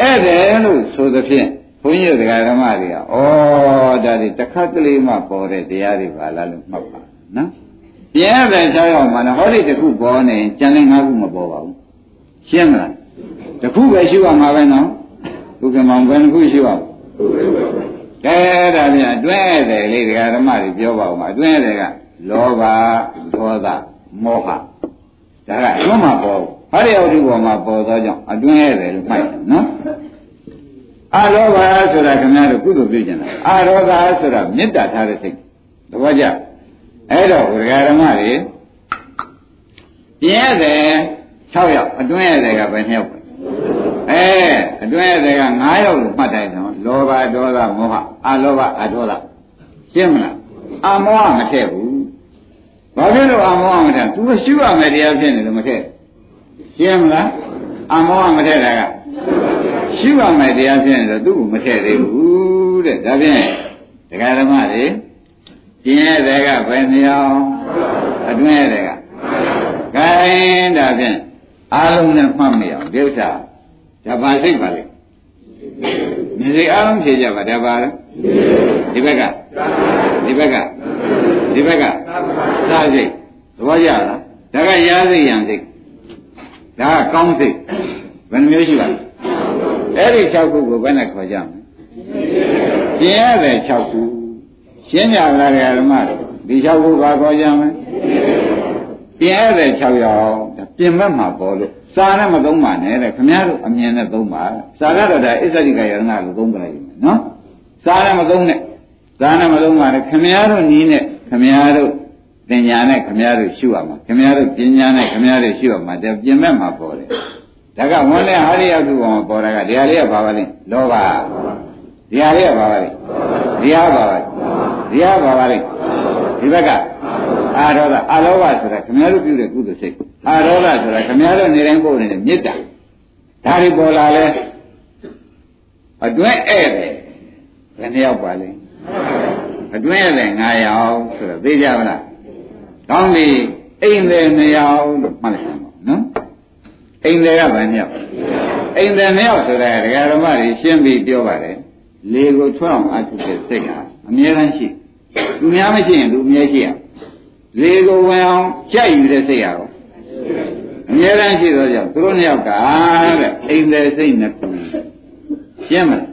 ဧည့်တယ်လို့ဆိုသဖြင့် ဘုန်းကြီးတရားဓမ္မတွေကဩဒါဒီတစ်ခါတလေမှပေါ်တဲ့တရားတွေပါလားလို့မှတ်ပါနော်။ပြင်ရတဲ့၆ယောက်မှာလည်းဟောဒီတစ်ခုပေါ်နေကျန်တဲ့၅ခုမပေါ်ပါဘူးရှင်းမလားတစ်ခုပဲရှိရမှာပဲနော်ဒုက္ခမောင်ဘယ်နှခုရှိရကဲဒါပြန်အတွင်းရတယ်လေဒကာဓမ္မတွေပြောပါဦးမှာအတွင်းရတယ်ကလောဘဒေါသမောဟဒါကအတွင်းမှာပေါ်ဟာရယောက်ဒီပေါ်မှာပေါ်သောကြောင့်အတွင်းရတယ်လို့မှတ်တယ်နော် အလောဘဆိုတာခင်ဗျားတို့ကုသိုလ်ပြုကျင်တာအရောဂါဆိုတာမေတ္တာထားတဲ့စိတ်သဘောကျအဲ့တော့ဝိရဓမ္မတွေပြင်ရတယ်6ယောက်အတွင်းရတယ်ကဘယ်နှယောက်အဲအတွင်းရတယ်က9ယောက်လို့မှတ်တိုင်းတော့လောဘဒေါသမောဟအလောဘအဒေါသရှင်းမလားအမောဟမထည့်ဘူးဘာဖြစ်လို့အမောဟမထည့်သူကရှိရမယ်တရားဖြစ်နေလို့မထည့်ရှင်းမလား အမောဟမထည့်တာကရှိရမယ်တရားဖြစ်နေတော့သူ့ကိုမထည့်သေးဘူးတဲ့ဒါဖြင့်ဒကာဓမ္မတွေကျင်ရတဲ့ကဘယ်နှယောက်အတွင်းရတဲ့ကခိုင်းဒါဖြင့်အားလုံးနဲ့မှတ်မရအောင်ဒီဥစ္စာဒါပါစိတ်ပါလေမြေစိတ်အားလုံးဖြေကြပါဒါပါလေဒီဘက်ကဒီဘက်ကဒီဘက်ကသာစိတ်သဘောကျလားဒါကရာစိတ်ရံစိတ် ဒါကကောင်းစိတ်ဘယ်နှမျိုးရှိပါလဲအဲ့ဒီ6ခုကိုဘယ်နဲ့ခေါ်ကြမလဲကျင်ရတဲ့6ခုရှင်းကြလားဓမ္မတို့ဒီ6ခုပါခေါ်ကြမယ်ပြင်ရတဲ့6ယောက်ပြင်မဲ့မှာပေါ်လို့စာနဲ့မသုံးပါနဲ့တဲ့ခမည်းတော်အမြင်နဲ့သုံးပါစာကတော့ဒါအစ္ဆတိကယရဏလို့သုံးကြလိုက်မယ်နော်စာနဲ့မသုံးနဲ့စာနဲ့မသုံးပါနဲ့ခမည်းတော်နီးနဲ့ခမည်းတော် ပညာနဲ့ခမည်းတော်ရှုရမှာခမည်းတော်ပညာနဲ့ခမည်းတော်ရှုရမှာတဲ့ပြင်မဲ့မှာပေါ်တယ်ဒါကဝန်နဲ့ဟာရိယတုကောင်ပေါ်တာကဒီဟာလေးကဘာပါလဲလောဘဒီဟာလေးကဘာပါလဲဒီဟာပါပါဒီဟာပါပါလေဒီဘက်ကအာရောဂအာလောဘဆိုတာခင်ဗျားတို့ပြုတဲ့ကုသိုလ်စိတ်အာရောဂဆိုတာခင်ဗျားတို့နေတိုင်းပို့နေတဲ့မေတ္တာဒါတွေပေါ်လာလဲအတွင်းဧည့်တယ်ဘယ်နှယောက်ပါလဲအတွင်းဧည့်တယ်9ယောက်ဆိုတော့သိကြမလား ကောင်းပြီအိမ်တယ်2ယောက်လို့မှတ်လိုက်ပါနော်အိမ်တယ်ကဘယ်နှယောက်အိမ်တယ်2ယောက်ဆိုတဲ့ဒကာဓမ္မတွေရှင်းပြီးပြောပါတယ်လေကိုထွက်အောင်အထုတဲ့စိတ်ဟာအမြဲတမ်းရှိသူများမရှိရင်သူအမြဲရှိရလေကိုဝင်အောင်ကြိုက်ယူတဲ့စိတ်ဟာရောအမြဲတမ်းရှိသောကြောင့်သူတို့နှစ်ယောက်ကတဲ့အိမ်တယ်စိတ်နှစ်ခုရှင်းမလား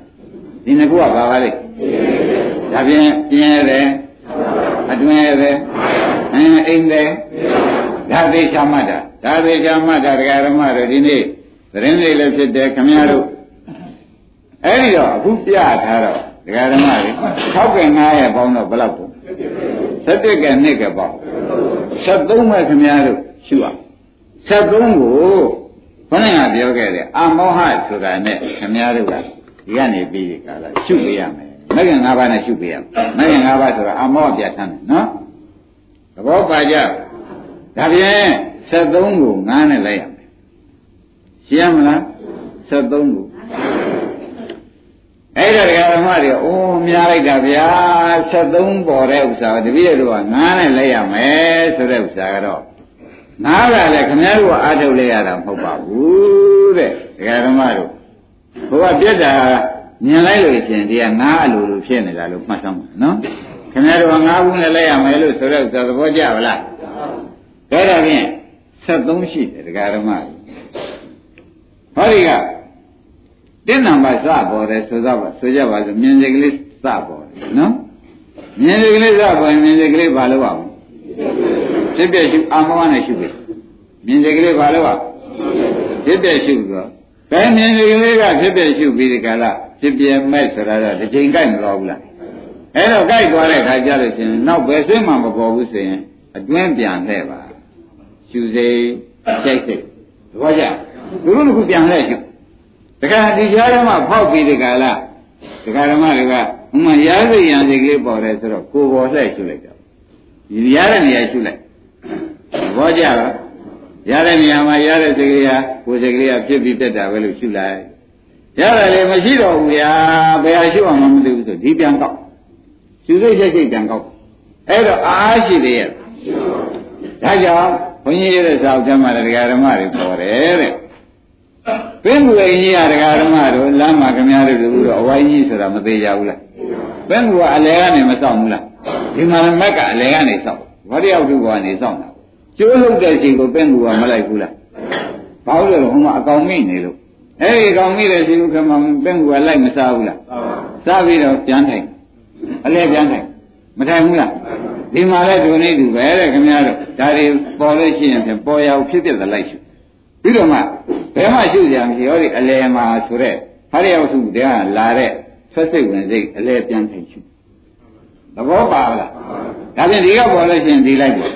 ဒီနှစ်ခုကဘာပါလဲဒါဖြင့်ပြင်းရတယ်အတွင်းရတယ် အင်းအိမ်တယ်ဒါသေးချမှတ်တာဒါသေးချမှတ်တာတရားဓမ္မတို့ဒီနေ့သတင်းလေးလည်းဖြစ်တယ်ခမည်းတော်အဲ့ဒီတော့အခုပြထားတော့တရားဓမ္မတွေ6က9ရဲ့ပေါင်းတော့ဘယ်လောက်တော့7က2ကပေါင်း73မဲ့ခမည်းတော်ရှုအောင်73ကိုခေါင်းကပြောခဲ့တယ်အမောဟဆိုတာနဲ့ခမည်းတော်ကဒီကနေပြီးဒီကလာရှုပေးရမယ်မဂ္ဂင်၅ပါးနဲ့ရှုပေးရမယ်မဂ္ဂင်၅ပါးဆိုတာအမောဟပြဋ္ဌာန်းတယ်နော် သဘောပါကြဒါဖြင့်73ကို9နဲ့လိုက်ရမယ်ရှင်းမလား73ကိုအဲ့ဒါတရားဓမ္မတွေအိုးများလိုက်တာဗျာ73ပေါ်တဲ့ဥစ္စာတပည့်တို့က9နဲ့လိုက်ရမယ်ဆိုတဲ့ဥစ္စာကတော့နားကလည်းခင်ဗျားတို့ကအားထုတ်လိုက်ရတာမဟုတ်ပါဘူးတဲ့တရားဓမ္မတို့ဘုရားပြက်တာမြင်လိုက်လို့ရှင်ဒီကငါးအလိုလိုဖြစ်နေတာလို့မှတ်ဆောင်ပါနော် ခင်ဗျားတို့ကငါးခုနဲ့လိုက်ရမယ်လို့ဆိုတော့သဘောကျပါလားဒါကြဖြင့်73ရှိတယ်တရားဓမ္မဟောဒီကတင်းနံပါတ်စပေါ်တယ်ဆိုတော့ဆိုကြပါစို့မြင်စိတ်ကလေးစပေါ်တယ်နော်မြင်စိတ်ကလေးစပေါ်ရင်မြင်စိတ်ကလေးဘာလို့အောင်ဖြစ်ပြရှုအာမောဟနဲ့ရှုပြီမြင်စိတ်ကလေးဘာလို့အောင်ဖြစ်ပြရှုဆိုဘယ်မြင်စိတ်ကလေးကဖြစ်ပြရှုပြီးဒီကလာဖြစ်ပြမဲ့ဆိုတာတော့တစ်ချိန်ကြိုက်မလို့ဘူးလား အဲ့တော့ကြိုက်သွားတဲ့ခါကျလို့ရှင်နောက်ဘယ်ဆွေးမှမပေါ်ဘူးဆိုရင်အတွင်းပြန်လှဲ့ပါရှုစိတ်ကြိုက်စိတ်သဘောကျသူတို့ကပြန်လှဲ့ရှုတခါဒီကြားထဲမှာဖောက်ပြီးဒီကလာဒကာဓမ္မတွေကဥမာရားစိတ်ရံစိတ်ကလေးပေါ်တယ်ဆိုတော့ကိုယ်ပေါ်လှဲ့ရှုလိုက်တာဒီရတဲ့နေရာရှုလိုက်သဘောကျလားရတဲ့နေရာမှာရတဲ့စိတ်ကလေးဟာကိုယ်စိတ်ကလေးကဖြစ်ပြီးတက်တာပဲလို့ရှုလိုက်ရတယ်လေမရှိတော့ဘူးဗျာဘယ်ဟာရှုအောင်မသိဘူးဆိုဒီပြန်ကောက် ရှုစိတ်စိတ်စိတ်ပြန်ကောက်အဲ့တော့အားရှိသေးရဲ့ဒါကြောင့်ဘုန်းကြီးရဲ့စာအုပ်ထဲမှာတရားဓမ္မတွေပေါ်တယ်တဲ့ပင်ကူအိကြီးရတရားဓမ္မတို့လမ်းမှာခမည်းတော်တို့တော့အဝိုင်းကြီးဆိုတာမသေးကြဘူးလားပင်ကူကအလဲကနေမစောင့်ဘူးလားဒီမှာမက်ကအလဲကနေစောင့်ဘောတယောက်သူကနေစောင့်တာကျိုးလုံးတဲ့ချိန်ကိုပင်ကူကမလိုက်ဘူးလားဘာလို့လဲဟိုမှာအကောင်မိနေလို့အဲ့ဒီကောင်မိတဲ့ချိန်ကမှပင်ကူကလိုက်မစားဘူးလားစားပြီးတော့ပြန်ထိုင် အလဲပြန်ထိုင်မထိုင်ဘူးလားဒီမှာလဲဒုနေတူပဲတဲ့ခင်ဗျားတို့ဒါတွေပေါ်လို့ရှိရင်ပေါ်ရအောင်ဖြစ်ဖြစ်သလိုက်ရှိပြီးတော့မှဘယ်မှရှုကြမရှိဟောဒီအလဲမှာဆိုတဲ့ဟာရရောက်စုတရားလာတဲ့ဆက်စိတ်ဝင်စိတ်အလဲပြန်ထိုင်ရှုသဘောပါလားဒါဖြင့်ဒီကပေါ်လို့ရှိရင်ဒီလိုက်ပေါ့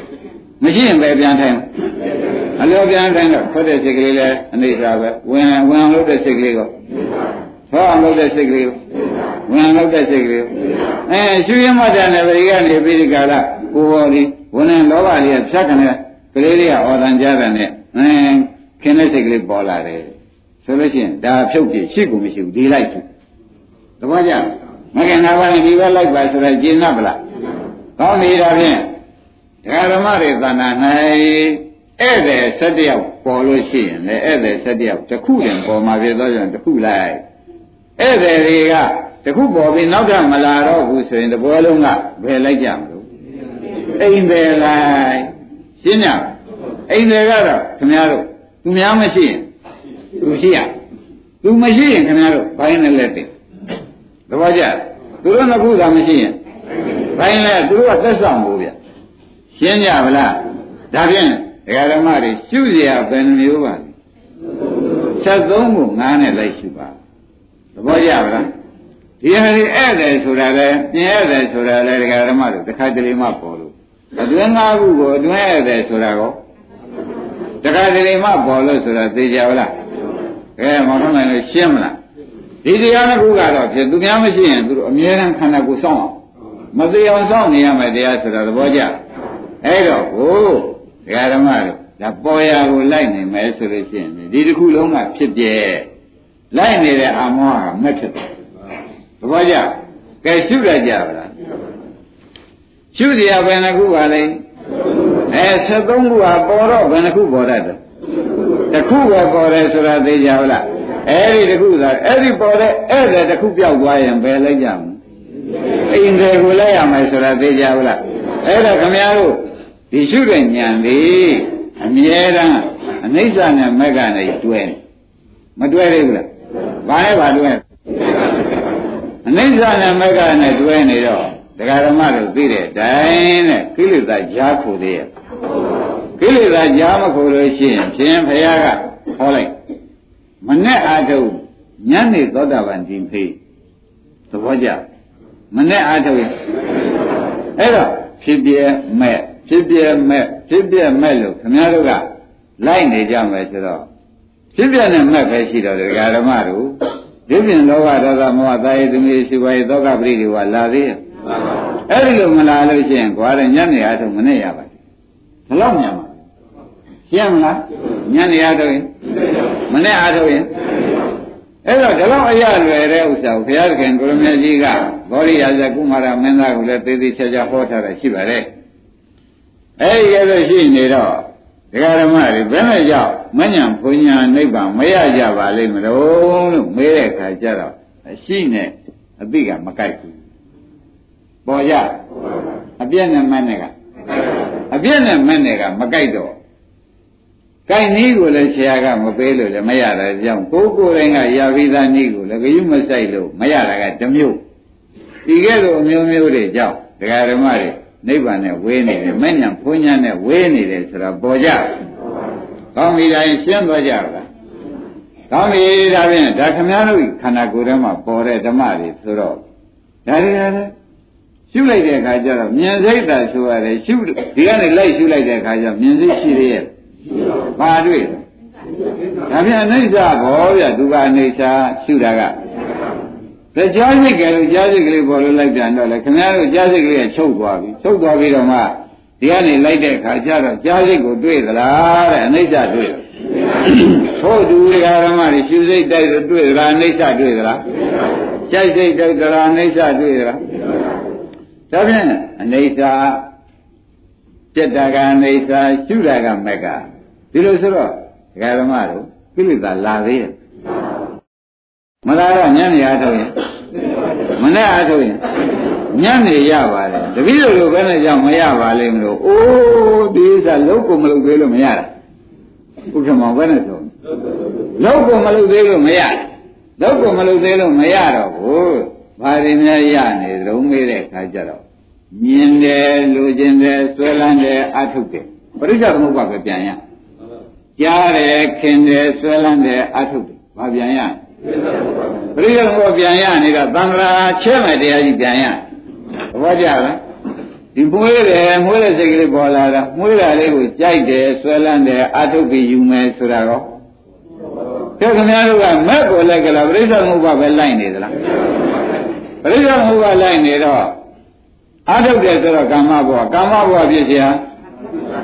မရှိရင်ပဲပြန်ထိုင်အလောပြန်ထိုင်တော့ထွက်တဲ့စိတ်ကလေးလဲအနေစာပဲဝင်ဝင်လို့တဲ့စိတ်ကလေးကို ဟောအောင်လုပ်တဲ့စိတ်ကလေးကိုဝင်လုပ်တဲ့စိတ်ကလေးကိုအဲရှုရမှတန်တဲ့ပရိကနေပြီးဒီကလာကိုယ်ဟောဒီဝင်နေလောဘလေးကဖြတ်ကနေကလေးလေးကဩတန်ကြတဲ့နဲ့အဲခင်းတဲ့စိတ်ကလေးပေါ်လာတယ်ဆိုလို့ရှိရင်ဒါဖြုတ်ပြရှိကူမရှိဘူးဒီလိုက်သူတပည့်ကြမကင်နာပါနဲ့ဒီဘက်လိုက်ပါဆိုတော့ကျင့်납ဗလားကောင်းနေတာဖြင့်ဒကာဓမ္မတွေသဏ္ဍာန်၌ဧည့်သည်၁၁ယောက်ပေါ်လို့ရှိရင်လေဧည့်သည်၁၁ယောက်တစ်ခုတည်းပေါ်မှာဖြစ်သောကြောင့်တစ်ခုလိုက် ဧည့်သည်တွေကတစ်ခုပေါ်ပြီးနောက်ထပ်မလာတော့ဘူးဆိုရင်တပွဲလုံးကဘယ်လိုက်ကြမလို့အိမ်တယ်လိုက်ရှင်းကြအိမ်တယ်ကတော့ခင်ဗျားတို့သူများမရှိရင်သူရှိရသူမရှိရင်ခင်ဗျားတို့ဘိုင်းနဲ့လက်တယ်သဘောကျသူတို့နှစ်ခုသာမရှိရင်ဘိုင်းနဲ့သူတို့ကသက်ဆောင်ဘူးဗျရှင်းကြဗလားဒါဖြင့်ဒကာဓမ္မတွေရှုစရာဘယ်နှမျိုးပါလဲ73ကို9နဲ့လိုက်ရှုပါ သဘောကျဗလားဒီဟာဒီဧည့်တယ်ဆိုတာလဲပြင်ဧည့်တယ်ဆိုတာလဲဒကာဓမ္မတို့တစ်ခါတလေမှပေါ်လို့အတွင်း၅ခုကိုအတွင်းဧည့်တယ်ဆိုတာကောတခါတလေမှပေါ်လို့ဆိုတာသိကြပါလားအဲမောင်ထုံးနိုင်လို့ရှင်းမလားဒီတရားတစ်ခုကတော့ဖြစ်သူများမရှိရင်သူတို့အမြဲတမ်းခန္ဓာကိုယ်စောင့်အောင်မသိအောင်စောင့်နေရမယ်တရားဆိုတာသဘောကျအဲ့တော့ကိုဒကာဓမ္မတို့ဒါပေါ်ရာကိုလိုက်နေမယ်ဆိုလို့ရှိရင်ဒီတစ်ခုလုံးကဖြစ်ပြဲ လိုက်နေတဲ့အာမောဟကမက်ဖြစ်တယ်သဘောကျကဲရှုရကြပါလားရှုတရားဘယ်နှခုပါလဲအဲ73ခုဟာပေါ်တော့ဘယ်နှခုပေါ်တတ်တယ်တစ်ခုပဲပေါ်တယ်ဆိုတာသိကြပါလားအဲ့ဒီတစ်ခုသာအဲ့ဒီပေါ်တဲ့အဲ့ဒါတစ်ခုပြောက်သွားရင်ဘယ်လိုက်ကြမလဲအိမ်တွေကိုလိုက်ရမယ်ဆိုတာသိကြပါလားအဲ့ဒါခမများတို့ဒီရှုတဲ့ဉာဏ်လေးအမြဲတမ်းအနိစ္စနဲ့မက္ခနဲ့တွဲမတွဲသေးဘူးလား ဘာလဲဘာတွဲအနိစ္စနဲ့မက္ခနဲ့တွဲနေတော့ဒကာဓမ္မတို့သိတဲ့အတိုင်းနဲ့ကိလေသာကြားခိုသေးရဲ့ကိလေသာကြားမခိုလို့ရှိရင်ဖြင့်ဘုရားကဟောလိုက်မနဲ့အာထုတ်ညနေသောတာပန်ဒီဖေးသဘောကျမနဲ့အာထုတ်ရင်အဲ့တော့ဖြစ်ပြမဲ့ဖြစ်ပြမဲ့ဖြစ်ပြမဲ့လို့ခင်ဗျားတို့ကလိုက်နေကြမယ်ဆိုတော့ ဖြစ်ပြနဲ့မဲ့ပဲရှိတော့ဒကာဓမ္မတို့ဒီပြင်လောဘဒေါသမောဟသာယသမီးရှိပါရဲ့သောကပရိဒီဝလာသေးရဲ့အဲ့ဒီလိုမလာလို့ရှိရင်ခွာတဲ့ညနေအားထုတ်မနဲ့ရပါဘူးဘယ်လောက်မြန်မှာရှင်းမလားညနေအားထုတ်ရင်မနဲ့အားထုတ်ရင်အဲ့တော့ဒီလောက်အရလွယ်တဲ့ဥစ္စာကိုဘုရားသခင်ကိုရမကြီးကဘောရိယာဇကုမာရမင်းသားကိုလည်းသေသေးချာချာဟောထားတာရှိပါတယ်အဲ့ဒီကဲလို့ရှိနေတော့ ဒကာဓမ္မတွေဘယ်နဲ့ကြောင့်မညံဘုံညာနိဗ္ဗာန်မရကြပါလိမ့်မလို့လို့မေးတဲ့အခါကျတော့အရှိနဲ့အသိကမကိုက်ဘူးပေါ်ရအပြည့်နဲ့မနဲ့ကအပြည့်နဲ့မနဲ့ကမကိုက်တော့ကိုက်နည်းကိုလည်းဆရာကမပေးလို့လည်းမရတာကြောင့်ကိုယ်ကိုယ်တိုင်ကရပြီးသားနည်းကိုလည်းဂယုမဆိုင်လို့မရတာကတစ်မျိုးဒီကဲ့သို့အမျိုးမျိုးတွေကြောင့်ဒကာဓမ္မတွေ နိဗ္ဗာန်နဲ့ဝေးနေတယ်မညံဘုံညာနဲ့ဝေးနေတယ်ဆိုတာပေါ်ကြကောင်းပြီတိုင်းရှင်းသွားကြပါလားကောင်းပြီဒါဖြင့်ဒါခမည်းတော်ခန္ဓာကိုယ်ထဲမှာပေါ်တဲ့ဓမ္မတွေဆိုတော့ဒါတွေလည်းရှုလိုက်တဲ့အခါကျတော့မြင်စိတ်သာဆိုရတယ်ရှုဒီကနေလိုက်ရှုလိုက်တဲ့အခါကျမြင်စိတ်ရှိရရဲ့ဘာတွေ့ဒါပြန်အိဋ္ဌဘောဗျသူကအိဋ္ဌရှုတာက ကြားစိတ်ကလေးကြားစိတ်ကလေးပေါ်လို့လိုက်ပြန်တော့လေခင်ဗျားတို့ကြားစိတ်ကလေးကချုပ်သွားပြီချုပ်သွားပြီးတော့မှဒီကနေလိုက်တဲ့အခါကျတော့ကြားစိတ်ကိုတွေ့သလားတဲ့အိဋ္ဌတွေ့ဟုတ်သူဒကာရမတွေရှုစိတ်တိုက်တွေ့သလားအိဋ္ဌတွေ့သလားကြိုက်စိတ်တိုက်သလားအိဋ္ဌတွေ့သလားဒါဖြင့်အိဋ္ဌပြက်တာကအိဋ္ဌရှုတာကမက်ကဒီလိုဆိုတော့ဒကာရမတို့ကိလေသာလာသေးတယ် မလာတော့ညနေအားထုတ်ရင်မနဲ့အားထုတ်ရင်ညနေရပါတယ်တပည့်တော်လိုပဲနဲ့ကြောင့်မရပါလိမ့်မလို့အိုးဒီဥစ္စာလုံးကိုမလုပ်သေးလို့မရတာဥက္ကမောပဲနဲ့ဆိုလုံးကိုမလုပ်သေးလို့မရလုံးကိုမလုပ်သေးလို့မရတော့ဘူးဘာတွေများရနေသလုံးမေးတဲ့အခါကျတော့မြင်တယ်လူကျင်တယ်ဆွဲလန်းတယ်အထုတ်တယ်ပရိစ္ဆေသမုပ္ပါပဲပြန်ရကြားတယ်ခင်တယ်ဆွဲလန်းတယ်အထုတ်တယ်ဘာပြန်ရ ပရိယဘောပြန်ရနေတာသံဃာချဲမဲ့တရားကြီးပြန်ရသဘောကျလားဒီမွေးတယ်မွေးတဲ့စိတ်ကလေးပေါ်လာတာမွေးတာလေးကိုကြိုက်တယ်ဆွဲလန်းတယ်အထုတ်ပြီးယူမယ်ဆိုတာရောကျခင်ဗျားတို့ကမက်ကိုလိုက်ကလားပရိစ္ဆေသမုပ္ပါပဲလိုက်နေသလားပရိစ္ဆေသမုပ္ပါလိုက်နေတော့အထုတ်တယ်ဆိုတော့ကာမဘဝကာမဘဝဖြစ်เสีย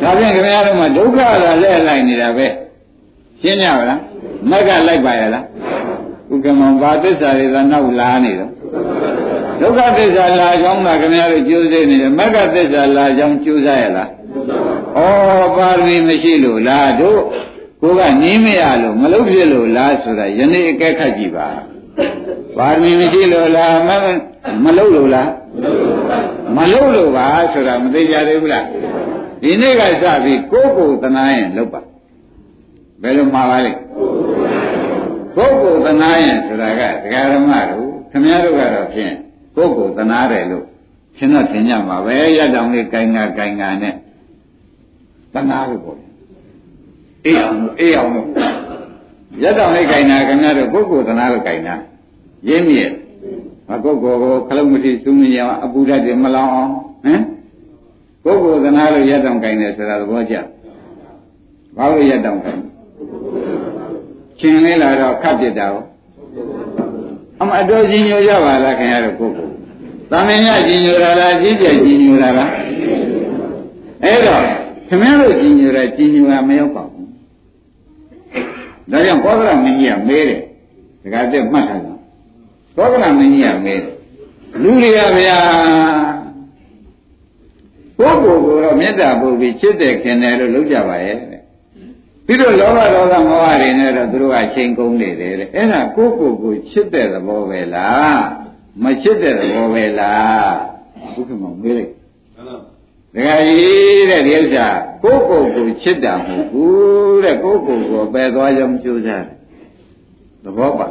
ဒါဖြင့်ခင်ဗျားတို့မှဒုက္ခလာလဲလိုက်နေတာပဲရှင်းကြပါလားမက်ကလိုက်ပါရဲ့လား ဥက္ကမဘာသစ္စာတွေသာနောက်လာနေတော့ဒုက္ခသစ္စာလာကြောင်းကခင်ဗျားတို့ကြိုးစားနေတယ်မက္ကသစ္စာလာကြောင်းကြိုးစားရလားဩပါရမီမရှိလို့လားတို့ကိုကနင်းမရလို့မလုပ်ဖြစ်လို့လားဆိုတာယနေ့အကဲခတ်ကြည့်ပါပါရမီမရှိလို့လားမမလုပ်လို့လားမလုပ်လို့ပါဆိုတာမသိကြသေးဘူးလားဒီနေ့ကစပြီးကိုယ်ကိုယ်တနာရင်လုပ်ပါဘယ်လိုမှာပါလဲ ပုဂ္ဂိုလ်သနာရင်ဆိုတာကဒကာဓမ္မတို့ခမည်းတော်ကတော့ဖြင့်ပုဂ္ဂိုလ်သနာတယ်လို့ရှင်းတော့သင်ကြမှာပဲရတောင်လေးကိုင်ငါကိုင်ငါနဲ့သနာလို့ပေါ့အေးအောင်အေးအောင်လို့ရတောင်လေးကိုင်နာခမည်းတော်ပုဂ္ဂိုလ်သနာလို့ကိုင်နာရင်းမြစ်မပုဂ္ဂိုလ်ကိုခလုံးမတိသုမရအပူဓာတ်တွေမလောင်အောင်ဟမ်ပုဂ္ဂိုလ်သနာလို့ရတောင်ကိုင်တယ်ဆိုတာသဘောကျဘာလို့ရတောင်ကိုင် ရှင်လေးလာတော့ခတ်ပြစ်တာကိုအမအတော်ကြီးညိုကြပါလားခင်ဗျားတို့ကိုကိုသမင်ရကြီးညိုတာလားကြီးကျယ်ကြီးညိုတာလားအဲ့တော့ခင်ဗျားတို့ကြီးညိုတာကြီးညိုတာမရောက်ပါဘူးဒါကြောင့်ဘောဓရမင်းကြီးကမေးတယ်ဒကာတက်မှတ်ထားတာသောကနာမင်းကြီးကမဲလူတွေကဗျာကိုယ့်ကိုယ်ကိုတော့မေတ္တာပို့ပြီးချစ်တယ်ခင်တယ်လို့လုပ်ကြပါရဲ့တဲ့ ပြီးတော့လောဘဒေါသမောဟတွေနဲ့တော့သူတို့ကချိန်ကုန်နေတယ်တဲ့အဲ့ဒါကိုယ့်ကိုယ်ကိုချစ်တဲ့သဘောပဲလားမချစ်တဲ့သဘောပဲလားဘုရားမောင်မေးလိုက်ဒကာကြီးတဲ့ဒီဥစ္စာကိုယ့်ကိုယ်ကိုချစ်တာမဟုတ်ဘူးတဲ့ကိုယ့်ကိုယ်ကိုပယ်သွားကြောင်းကြိုးစားတယ်သဘောပါ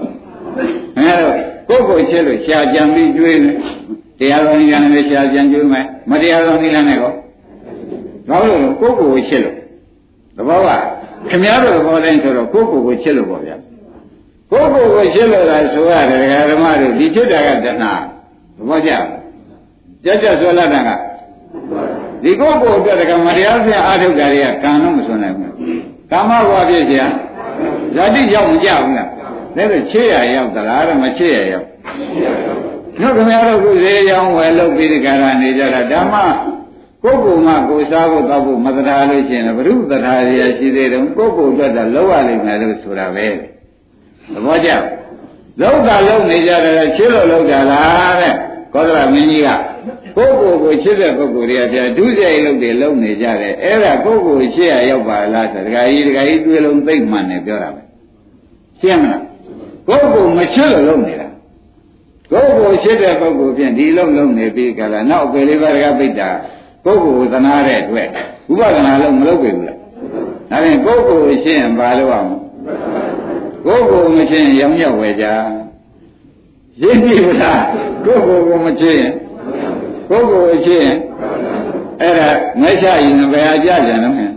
အဲတော့ကိုယ့်ကိုယ်ချစ်လို့ရှားကြံပြီးကျွေးတယ်တရားတော်နိလနဲ့ရှားကြံကျွေးမယ်မတရားတော်နိလနဲ့ကောဘာလို့လဲကိုယ့်ကိုယ်ကိုချစ်လို့သဘောပါ ခင်ဗျားတို့ဟောတိုင်းဆိုတော့ကိုယ့်ကိုယ်ကိုချစ်လို့ပေါ့ဗျာကိုယ့်ကိုယ်ကိုချစ်လို့လားဆိုရတယ်ဒကာဓမ္မတို့ဒီချစ်တာကတဏှာသဘောကျကြကြဆွလာတာကဒီကိုယ့်ကိုယ်အတွက်ဒကာမတရားဆရာအာထုတ်တာတွေကကံတော့မစွနိုင်ဘူးကာမဘဝဖြစ်ကြဇာတိရောက်မကြဘူးလားဒါဆိုချစ်ရရောက်သလားမချစ်ရရောက်တို့ခင်ဗျားတို့ကဇေယျအောင်ဝယ်လုပ်ပြီးဒီကရနေကြတာဓမ္မ ကိုယ်ကိုယ်မှကိုယ်စားဖို့တောက်ဖို့မတရားလို့ရှိရင်ဘုရုတရားရရှိသေးတယ်ကိုယ်ကိုယ်အတွက်တော့လောက်ရလိမ့်မယ်လို့ဆိုတာပဲသဘောကျလောက်တာလောက်နေကြတယ်ချစ်လို့လောက်တာလားတဲ့ကောသလမင်းကြီးကကိုယ်ကိုယ်ကိုချစ်တဲ့ပုဂ္ဂိုလ်တွေကပြဒုစရိုက်လုပ်တယ်လုပ်နေကြတယ်အဲ့ဒါကိုယ်ကိုယ်ချစ်ရရောက်ပါလားဆိုဒကာကြီးဒကာကြီးတွေးလုံးသိမ့်မှန်တယ်ပြောတာပဲရှင်းမလားကိုယ်ကိုယ်မချစ်လို့လုပ်နေတာကိုယ်ကိုယ်ချစ်တဲ့ပုဂ္ဂိုလ်ဖြင့်ဒီလုံးလုံးနေပြီးကြလားနောက်အပေလေးပါးကပိတ်တာ ကိုယ်ကိုယ်သနာတဲ့အတွက်ဥပဒနာလုံးမလုပ်ပြီဘူးလားဒါဖြင့်ကိုယ်ကိုယ်ရှင်းရင်ဘာလို့အောင်ကိုယ်ကိုယ်မရှင်းရင်ရောင်ရောက်ဝယ်ကြရင်းပြီဘူးလားကိုယ်ကိုယ်ကိုမရှင်းရင်ကိုယ်ကိုယ်ရှင်းရင်အဲ့ဒါငဲ့ချရင်ဘယ်ဟာကြကြံလဲမင်း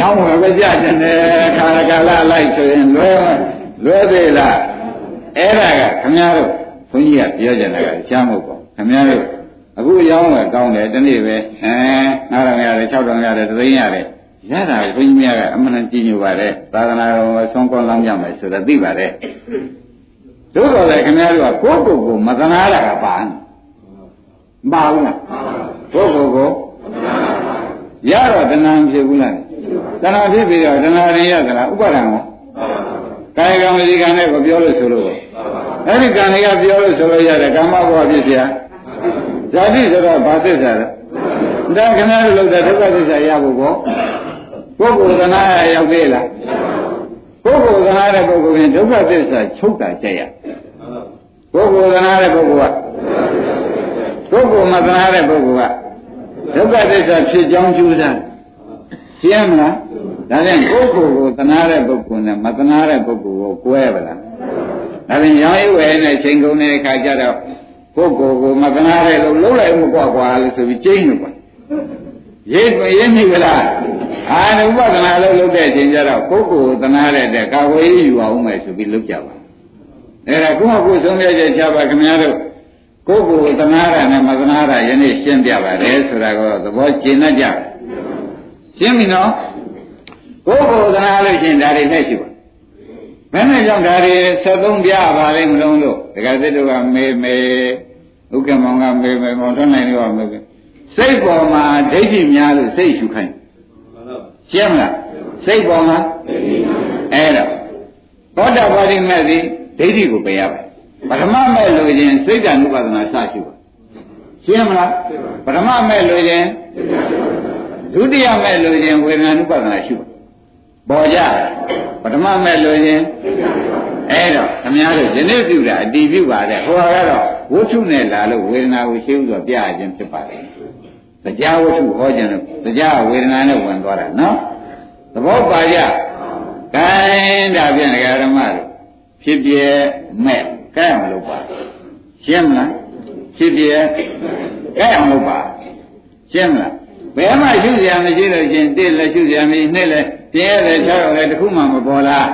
ရောင်းဝယ်ပဲကြကြတယ်ခါရကာလလိုက်ဆိုရင်လွဲလွဲသေးလားအဲ့ဒါကခမည်းတော်ဘုန်းကြီးကပြောကြတာကရှားမဟုတ်ပါဘူးခမည်းတော် အခုရောင်းတယ်ကောင်းတယ်ဒီနေ့ပဲအဲ9000ရတယ်6000ရတယ်3000ရတယ်ရတာကိုဘုန်းကြီးများကအမှန်တည်းညိုပါတယ်သာသနာတော်ဆုံးကောင်းလောင်းရမယ်ဆိုတော့သိပါတယ်သို့တော်လည်းခင်ဗျားတို့ကကိုယ့်ကိုယ်ကိုမသနာတာကပါမပါဘူးလားကိုယ့်ကိုယ်ကိုရတော့တဏှာဖြစ်ဘူးလားတဏှာဖြစ်ပြီးတော့တဏှာရင်ရသလားဥပါဒံရောကာယကံဝစီကံနဲ့ကိုပြောလို့ဆိုလို့အဲ့ဒီကံတွေကပြောလို့ဆိုလို့ရတယ်ကာမဘဝဖြစ်ပြ ဇာတိဆိုတော့ဘာသစ္စာလဲဒါခင်ဗျားတို့လောက်တဲ့ဒုက္ခသစ္စာရဖို့ကောပုဂ္ဂိုလ်သနာရောက်သေးလားပုဂ္ဂိုလ်သနာတဲ့ပုဂ္ဂိုလ်ရင်ဒုက္ခသစ္စာချုပ်တာကြက်ရပုဂ္ဂိုလ်သနာတဲ့ပုဂ္ဂိုလ်ကပုဂ္ဂိုလ်မသနာတဲ့ပုဂ္ဂိုလ်ကဒုက္ခသစ္စာဖြစ်ကြောင်းကျူးစားရှင်းမလားဒါဖြင့်ပုဂ္ဂိုလ်ကိုသနာတဲ့ပုဂ္ဂိုလ်နဲ့မသနာတဲ့ပုဂ္ဂိုလ်ကိုကွဲပါလားဒါဖြင့်ရောင်းရွယ်နဲ့ချိန်ကုန်တဲ့အခါကျတော့ ပုဂ္ဂိုလ်ကိုမသနာတဲ့လို့လုံးလိုက်မကွာကွာလို့ဆိုပြီးကျင်းလို့ပါရေးမရေးမိကြလားအာနုပဒနာလို့လုပ်တဲ့အချိန်ကျတော့ပုဂ္ဂိုလ်သနာတဲ့တဲ့ကာဝေးယူအောင်မယ်ဆိုပြီးလုပ်ကြပါအဲ့ဒါကိုယ့်အကိုဆုံးဖြတ်ချက်ချပါခင်ဗျားတို့ကိုယ်ကိုသနာရနဲ့မသနာရယနေ့ရှင်းပြပါတယ်ဆိုတာကိုသဘောကျင်တတ်ကြရှင်းပြီနော်ကိုယ်ကိုသနာလို့ရှင်းဒါတွေနဲ့ရှိပါဘယ်နဲ့ကြောင့်ဒါတွေ73ပြပါလိမ့်မလုံးလို့တက္ကသစ်တို့ကမေမေ ဥက္ကမောင်ကမေမေမောင်ထွန်းနိုင်တို့ကမေမေစိတ်ပေါ်မှာဒိဋ္ဌိများလို့စိတ်ရှုခိုင်းရှင်းမလားစိတ်ပေါ်မှာအဲ့တော့သောတာပတိမဲ့သည်ဒိဋ္ဌိကိုပယ်ရပါပထမမဲ့လို့ရင်စိတ်တ ानु ပါဒနာစရှုပါရှင်းမလားပထမမဲ့လို့ရင်ဒုတိယမဲ့လို့ရင်ဝေဒနာ ानु ပါဒနာရှုပါပေါ်ကြပထမမဲ့လို့ရင် အဲ့တော့ခမည်းတော်ယနေ့ပြုတာအတီးပြုပါတဲ့ဟိုကတော့ဝုထုနဲ့လာလို့ဝေဒနာကိုရှင်းဥစွာပြရခြင်းဖြစ်ပါလေတရားဝတ္ထုဟောခြင်းလို့တရားဝေဒနာနဲ့ဝင်သွားတာနော်သဘောပါကြကဲဒါဖြင့်ဒကာဓမ္မတို့ဖြစ်ပြမဲ့ကဲအောင်လုပ်ပါရှင်းမလားဖြစ်ပြကဲအောင်လုပ်ပါရှင်းမလားဘယ်မှရှုစရာမရှိလို့ချင်းတစ်လည်းရှုစရာမရှိနှစ်လည်းပြင်းရတယ်၆ရောက်လည်းတစ်ခုမှမပေါ်လား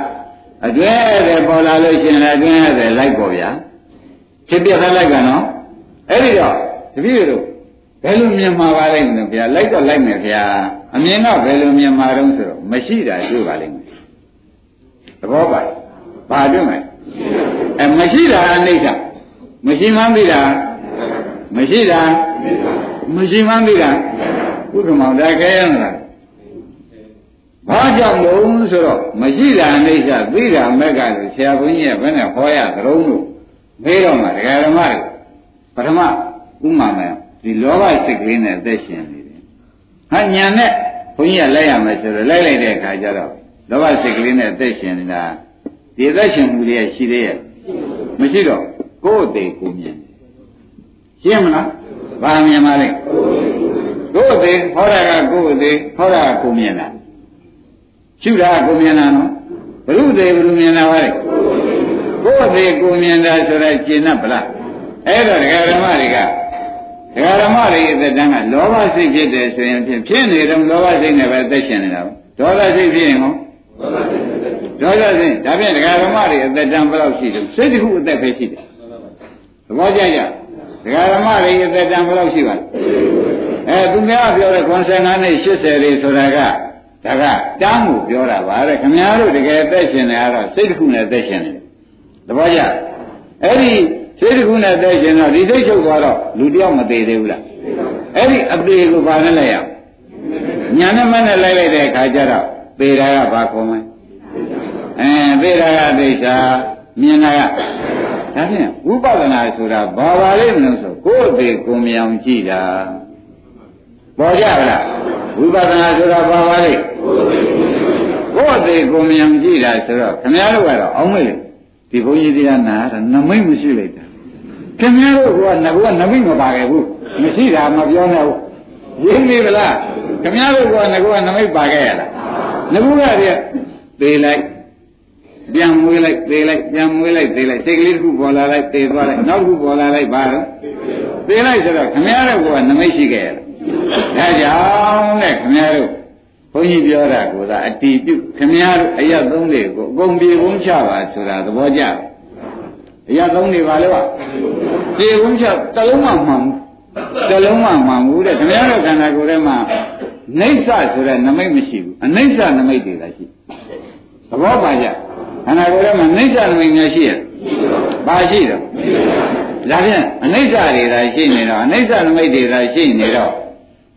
အတွဲတယ်ပေါ်လာလို့ရှင်လည်းအတွဲရတယ်လိုက်ပေါ်ဗျာဖြစ်ပြလည်းလိုက်ကနော်အဲ့ဒီတော့တပည့်တို့ဘယ်လိုမြင်မှာပါလိမ့်မလဲဗျာလိုက်တော့လိုက်မယ်ဗျာအမြင်ကဘယ်လိုမြင်မှာတုံးဆိုတော့မရှိတာတွေ့ပါလိမ့်မယ်သဘောပါဘာတွေ့မလဲအဲမရှိတာအနိစ္စမရှိမှန်းသိတာမရှိတာမရှိမှန်းသိတာဥက္ကမောင်ဒါခဲရမလား ဘာကြောင့်လို့ဆိုတော့မရှိတာအိဋ္ဌသိတာမက်ကလို့ဆရာဘုန်းကြီးကဘယ်နဲ့ဟောရသရုံးလို့မေးတော့မှဒကာဓမ္မတွေပထမဥမာမယ်ဒီလောဘစိတ်ကလေးနဲ့အသက်ရှင်နေတယ်ဟာညာနဲ့ဘုန်းကြီးကလိုက်ရမယ်ဆိုတော့လိုက်လိုက်တဲ့အခါကျတော့လောဘစိတ်ကလေးနဲ့အသက်ရှင်နေတာဒီအသက်ရှင်မှုတွေရှိသေးရဲ့မရှိတော့ကိုယ်အသေးကိုမြင်ရှင်းမလားဘာမြင်ပါလဲကိုယ်အသေးဟောတာကကိုယ်အသေးဟောတာကကိုမြင်တာ ရှုတာကကိုမြင်တာနော်ဘုရုသေးဘုရုမြင်တာပါလေကိုယ်အသေးကိုမြင်တာဆိုတော့ကျင့်납ဗလားအဲ့တော့ဒကာဓမ္မတွေကဒကာဓမ္မတွေအသက်တန်းကလောဘစိတ်ဖြစ်တယ်ဆိုရင်ဖြစ်ဖြစ်နေတော့လောဘစိတ်နဲ့ပဲအသက်ရှင်နေတာဒေါသစိတ်ဖြစ်ရင်ဟောဒေါသစိတ်ဒါဖြင့်ဒကာဓမ္မတွေအသက်တန်းဘယ်လောက်ရှိတယ်စိတ်တခုအသက်ပဲရှိတယ်သဘောကျကြဒကာဓမ္မတွေအသက်တန်းဘယ်လောက်ရှိပါလဲအဲသူများပြောတဲ့95နဲ့80တွေဆိုတာက ဒါကတန်းမှုပြောတာပါတဲ့ခင်ဗျားတို့တကယ်အသက်ရှင်နေရတော့စိတ်တခုနဲ့အသက်ရှင်နေတယ်သဘောကျအဲ့ဒီစိတ်တစ်ခုနဲ့တဲ့ရှင်တော့ဒီစိတ်ချုပ်သွားတော့လူတယောက်မသေးသေးဘူးလားအဲ့ဒီအသေးကိုဘာနဲ့လိုက်ရညာနဲ့မနဲ့လိုက်လိုက်တဲ့အခါကျတော့သေတာကဘာခေါ်မလဲအဲသေတာကဒိဋ္ဌာမြင်တာကဒါဖြင့်ဝိပဿနာဆိုတာဘာပါလိမ့်မလို့ဆိုကိုယ်သေးကိုမြောင်ကြည့်တာပေါ်ကြပါလား ဝိပဿနာဆိုတာဘာပါလိမ့်ကိုယ်သေးကိုမြောင်ကြည့်တာဆိုတော့ခင်ဗျားတို့ကတော့အောင်းမေ့ဒီဘုန်းကြီးတရားနာတာနမိတ်မရှိလိုက်တာခင်ဗျားတို့ကငါကနမိတ်မပါခဲ့ဘူးမရှိတာမပြောနဲ့ဘူးရင်းနေဗလားခင်ဗျားတို့ကငါကနမိတ်ပါခဲ့ရလားငကူကတည်းကသေးလိုက်ပြန်မွေးလိုက်သေးလိုက်ပြန်မွေးလိုက်သေးလိုက်စိတ်ကလေးတစ်ခုပေါ်လာလိုက်သေးသွားလိုက်နောက်တစ်ခုပေါ်လာလိုက်ပါတော့သေးလိုက်ဆိုတော့ခင်ဗျားတို့ကနမိတ်ရှိခဲ့ရလား ဒါကြောင့်နဲ့ခင်ဗျားတို့ဘုန်းကြီးပြောတာကသာအတီးပြုခမည်းတော်အရသုံးတွေကိုအကုန်ပြေကုန်ချပါဆိုတာသဘောကျအရသုံးတွေပါလို့ပြေကုန်ချတလုံးမှမှန်တလုံးမှမှန်ဘူးတဲ့ခမည်းတော်ခန္ဓာကိုယ်ထဲမှာနှိမ့်ဆဆိုတဲ့နမိတ်မရှိဘူးအနှိမ့်ဆနမိတ်တွေလည်းရှိသဘောပါကြခန္ဓာကိုယ်ထဲမှာနှိမ့်ဆနမိတ်များရှိရဲ့ဘာရှိတော့ဒါဖြင့်အနှိမ့်ဆတွေသာရှိနေတော့အနှိမ့်ဆနမိတ်တွေသာရှိနေတော့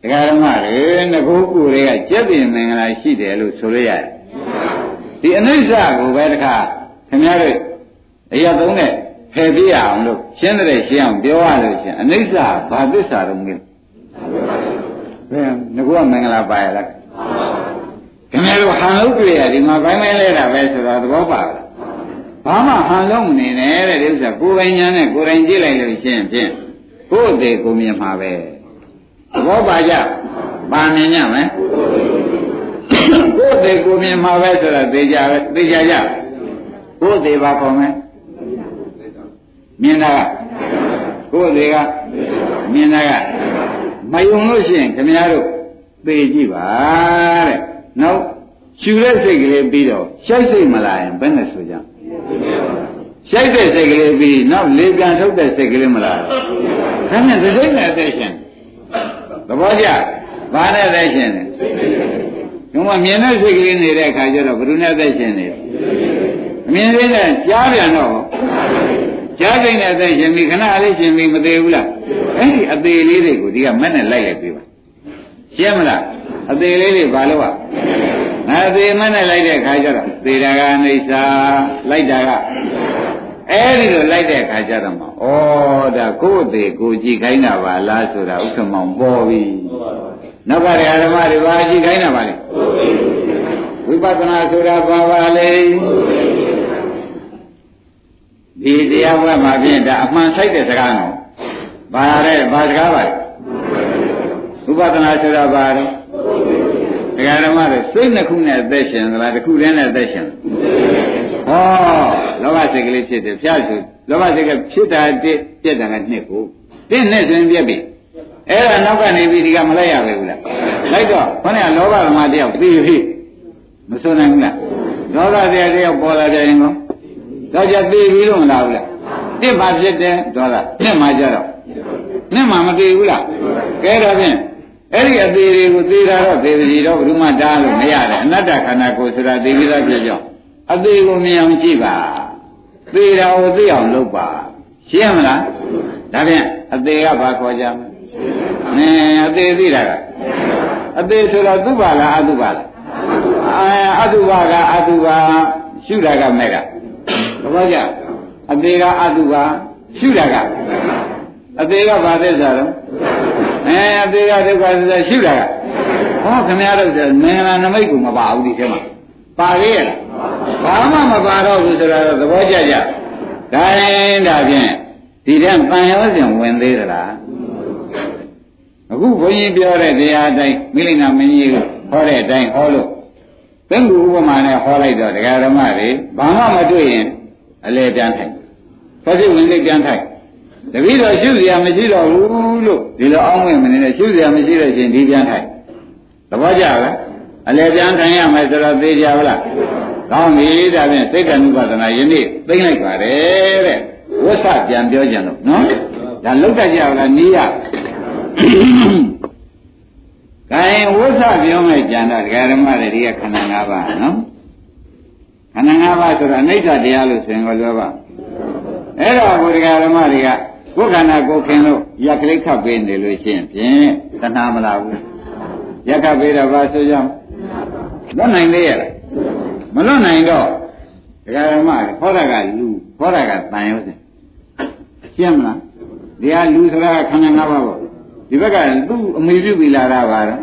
ဒကာဓမ္မတွေငကိုးကူတွေကကျက်ပြင်မင်္ဂလာရှိတယ်လို့ဆိုရရတယ်ဒီအနိစ္စကိုပဲတခါခင်ဗျားတို့အရာသုံးနဲ့ဖယ်ပြရအောင်လို့ရှင်းတဲ့ရှင်းအောင်ပြောရလို့ရှင်အနိစ္စဘာသစ္စာတော့ငင်းဘယ်ငကိုးကမင်္ဂလာပါရလားခင်ဗျားတို့ဟန်လို့တွေ့ရဒီမှာဘိုင်းမဲလဲတာပဲဆိုတော့သဘောပါလားဘာမှဟန်လုံးမနေနဲ့တဲ့ဒီဥစ္စာကိုယ်ပိုင်ညာနဲ့ကိုယ်တိုင်ကြည့်လိုက်လို့ရှင်းဖြင့်ကိုယ်တည်းကိုမြင်မှာပဲ သဘောပါကြပါမြင်ကြမယ်ကိုယ်သေးကိုမြင်မှာပဲဆိုတာသိကြပဲသိကြကြကိုယ်သေးပါခေါ်မယ်မြင်တာကကိုယ်သေးကမြင်တာကမယုံလို့ရှိရင်ခင်ဗျားတို့သိကြည့်ပါတဲ့နောက်ရှူတဲ့စိတ်ကလေးပြီးတော့ရှိုက်စိတ်မလာရင်ဘယ်နဲ့ဆိုကြရှိုက်တဲ့စိတ်ကလေးပြီးနောက်လေပြန်ထုတ်တဲ့စိတ်ကလေးမလာဘူးဒါနဲ့စိတ်နဲ့အသက်ရှင် သဘောကျဘာနဲ့သက်ရှင်လဲဒီမှာမြင်တဲ့စိတ်ကလေးနေတဲ့အခါကျတော့ဘယ်သူနဲ့သက်ရှင်လဲအမြင်လေးနဲ့ကြားပြန်တော့ကြားစိတ်နဲ့သက်ရှင်ပြီခဏလေးရှင်ပြီမသေးဘူးလားအဲ့ဒီအသေးလေးတွေကိုဒီကမက်နဲ့လိုက်လိုက်ပေးပါရှင်းမလားအသေးလေးတွေဘာလို့อ่ะငါသေးမနဲ့လိုက်တဲ့ခါကျတော့သေတာကအိဋ္ဌာလိုက်တာက အဲ့ဒီလိုလိုက်တဲ့အခါကျတော့မှဩဒါကိုယ်အသေးကိုကြည်ခိုင်းတာပါလားဆိုတာဥက္ကမောင်ပေါ်ပြီနောက်ကဓမ္မတွေပါကြည်ခိုင်းတာပါလေဝိပဿနာဆိုတာပါပါလေဒီတရားဝဲမှာဖြင့်ဒါအမှန်ဆိုင်တဲ့စကားနော်ဘာရဲဘာစကားပါလဲဝိပဿနာဆိုတာဘာလဲဒကာဓမ္မတွေစိတ်နှစ်ခုနဲ့အသက်ရှင်သလားတစ်ခုတည်းနဲ့အသက်ရှင်ဟောလော ဘစိတ်ကလေးဖြစ်တယ်ဖျားဆိုလောဘစိတ်ကဖြစ်တာတစ်ပြက်တာကနှစ်ကိုတစ်နဲ့ဆိုရင်ပြက်ပြီအဲ့ဒါနောက်ကနေပြီးဒီကမလိုက်ရပဲဘူးလားလိုက်တော့ခေါင်းကလောဘသမားတယောက်ပြီးပြီမစွနိုင်ဘူးလားဒေါသတရားတယောက်ပေါ်လာတယ်ရင်ကောတော့ကြသိပြီးတော့မလားဘူးလားတစ်ပါဖြစ်တယ်ဒေါသနှစ်မှကြတော့နှစ်မှမသိဘူးလားကဲတော့ဖြင့်အဲ့ဒီအသေးတွေကိုသေတာတော့သေစီတော့ဘယ်သူမှတားလို့မရတယ်အနတ္တခန္ဓာကိုယ်ဆိုတာသိပြီးသားဖြစ်ကြောင်း အသေးကိုမြင်အောင်ကြည့်ပါသေတာကိုသိအောင်လုပ်ပါရှင်းမလားဒါဖြင့်အသေးကဘာခေါ်ကြမလဲအင်းအသေးသိတာကအသေးဆိုတော့သူ့ပါလားအသူ့ပါလားအတုပါကအတုပါရှုတာကမဲ့ကသဘောကျအသေးကအတုပါရှုတာကအသေးကဘာသစ္စာတော့အဲအသေးကဒုက္ခသစ္စာရှုတာကဟောခင်ဗျားတို့ဆိုမင်္ဂလာနမိတ်ကိုမပါဘူးဒီထဲမှာ ပါသေးရဲ့ဘာမှမပါတော့ဘူးဆိုတော့သဘောကျကြဒါရင်ဒါဖြင့်ဒီတဲ့တန်ရောစဉ်ဝင်သေးသလားအခုဘုန်းကြီးပြောတဲ့တရားအတိုင်းမိလိနာမင်းကြီးကဟောတဲ့အတိုင်းဟောလို့သင်္ကူဥပမာနဲ့ဟောလိုက်တော့ဒကာဓမ္မတွေဘာမှမတွေ့ရင်အလဲပြန်ထိုင်ဖက်စစ်ဝင်လေးပြန်ထိုင်တပည့်တော်ရှုစရာမရှိတော့ဘူးလို့ဒီလိုအောင်းဝင်မနေနဲ့ရှုစရာမရှိတဲ့ချင်းဒီပြန်ထိုင်သဘောကျလား အလဲပြန်ထိုင်ရမယ်ဆိုတော့သိကြပါလားကောင်းပြီဒါဖြင့်စိတ်ကနုပါဒနာယနေ့သိမ့်လိုက်ပါတယ်တဲ့ဝဆပြန်ပြောကြလို့နော်ဒါလောက်တတ်ကြလားနီးရကဲဝဆပြောမယ်ကြံတော့ဒကာဓမ္မတွေဒီကခန္ဓာ၅ပါးနော်ခန္ဓာ၅ပါးဆိုတာအနိစ္စတရားလို့ဆိုရင်ကိုပြောပါအဲ့တော့ဘုရားဓမ္မတွေကကိုယ်ခန္ဓာကိုယ်ခင်လို့ရက်ကလေးခတ်ပေးနေလို့ရှိရင်ဖြင့်သနာမလာဘူးရက်ခတ်ပေးတော့ဘာဆိုကြမ လွတ်နိုင်လေရလားမလွတ်နိုင်တော့ဒကာဓမ္မဟောတာကလူဟောတာကတန်ရုံးစင်ရှင်းမလားဒီဟာလူဆိုတာခန္ဓာ၅ပါးပေါ့ဒီဘက်ကသူ့အမေပြုပြီးလာတာပါတော့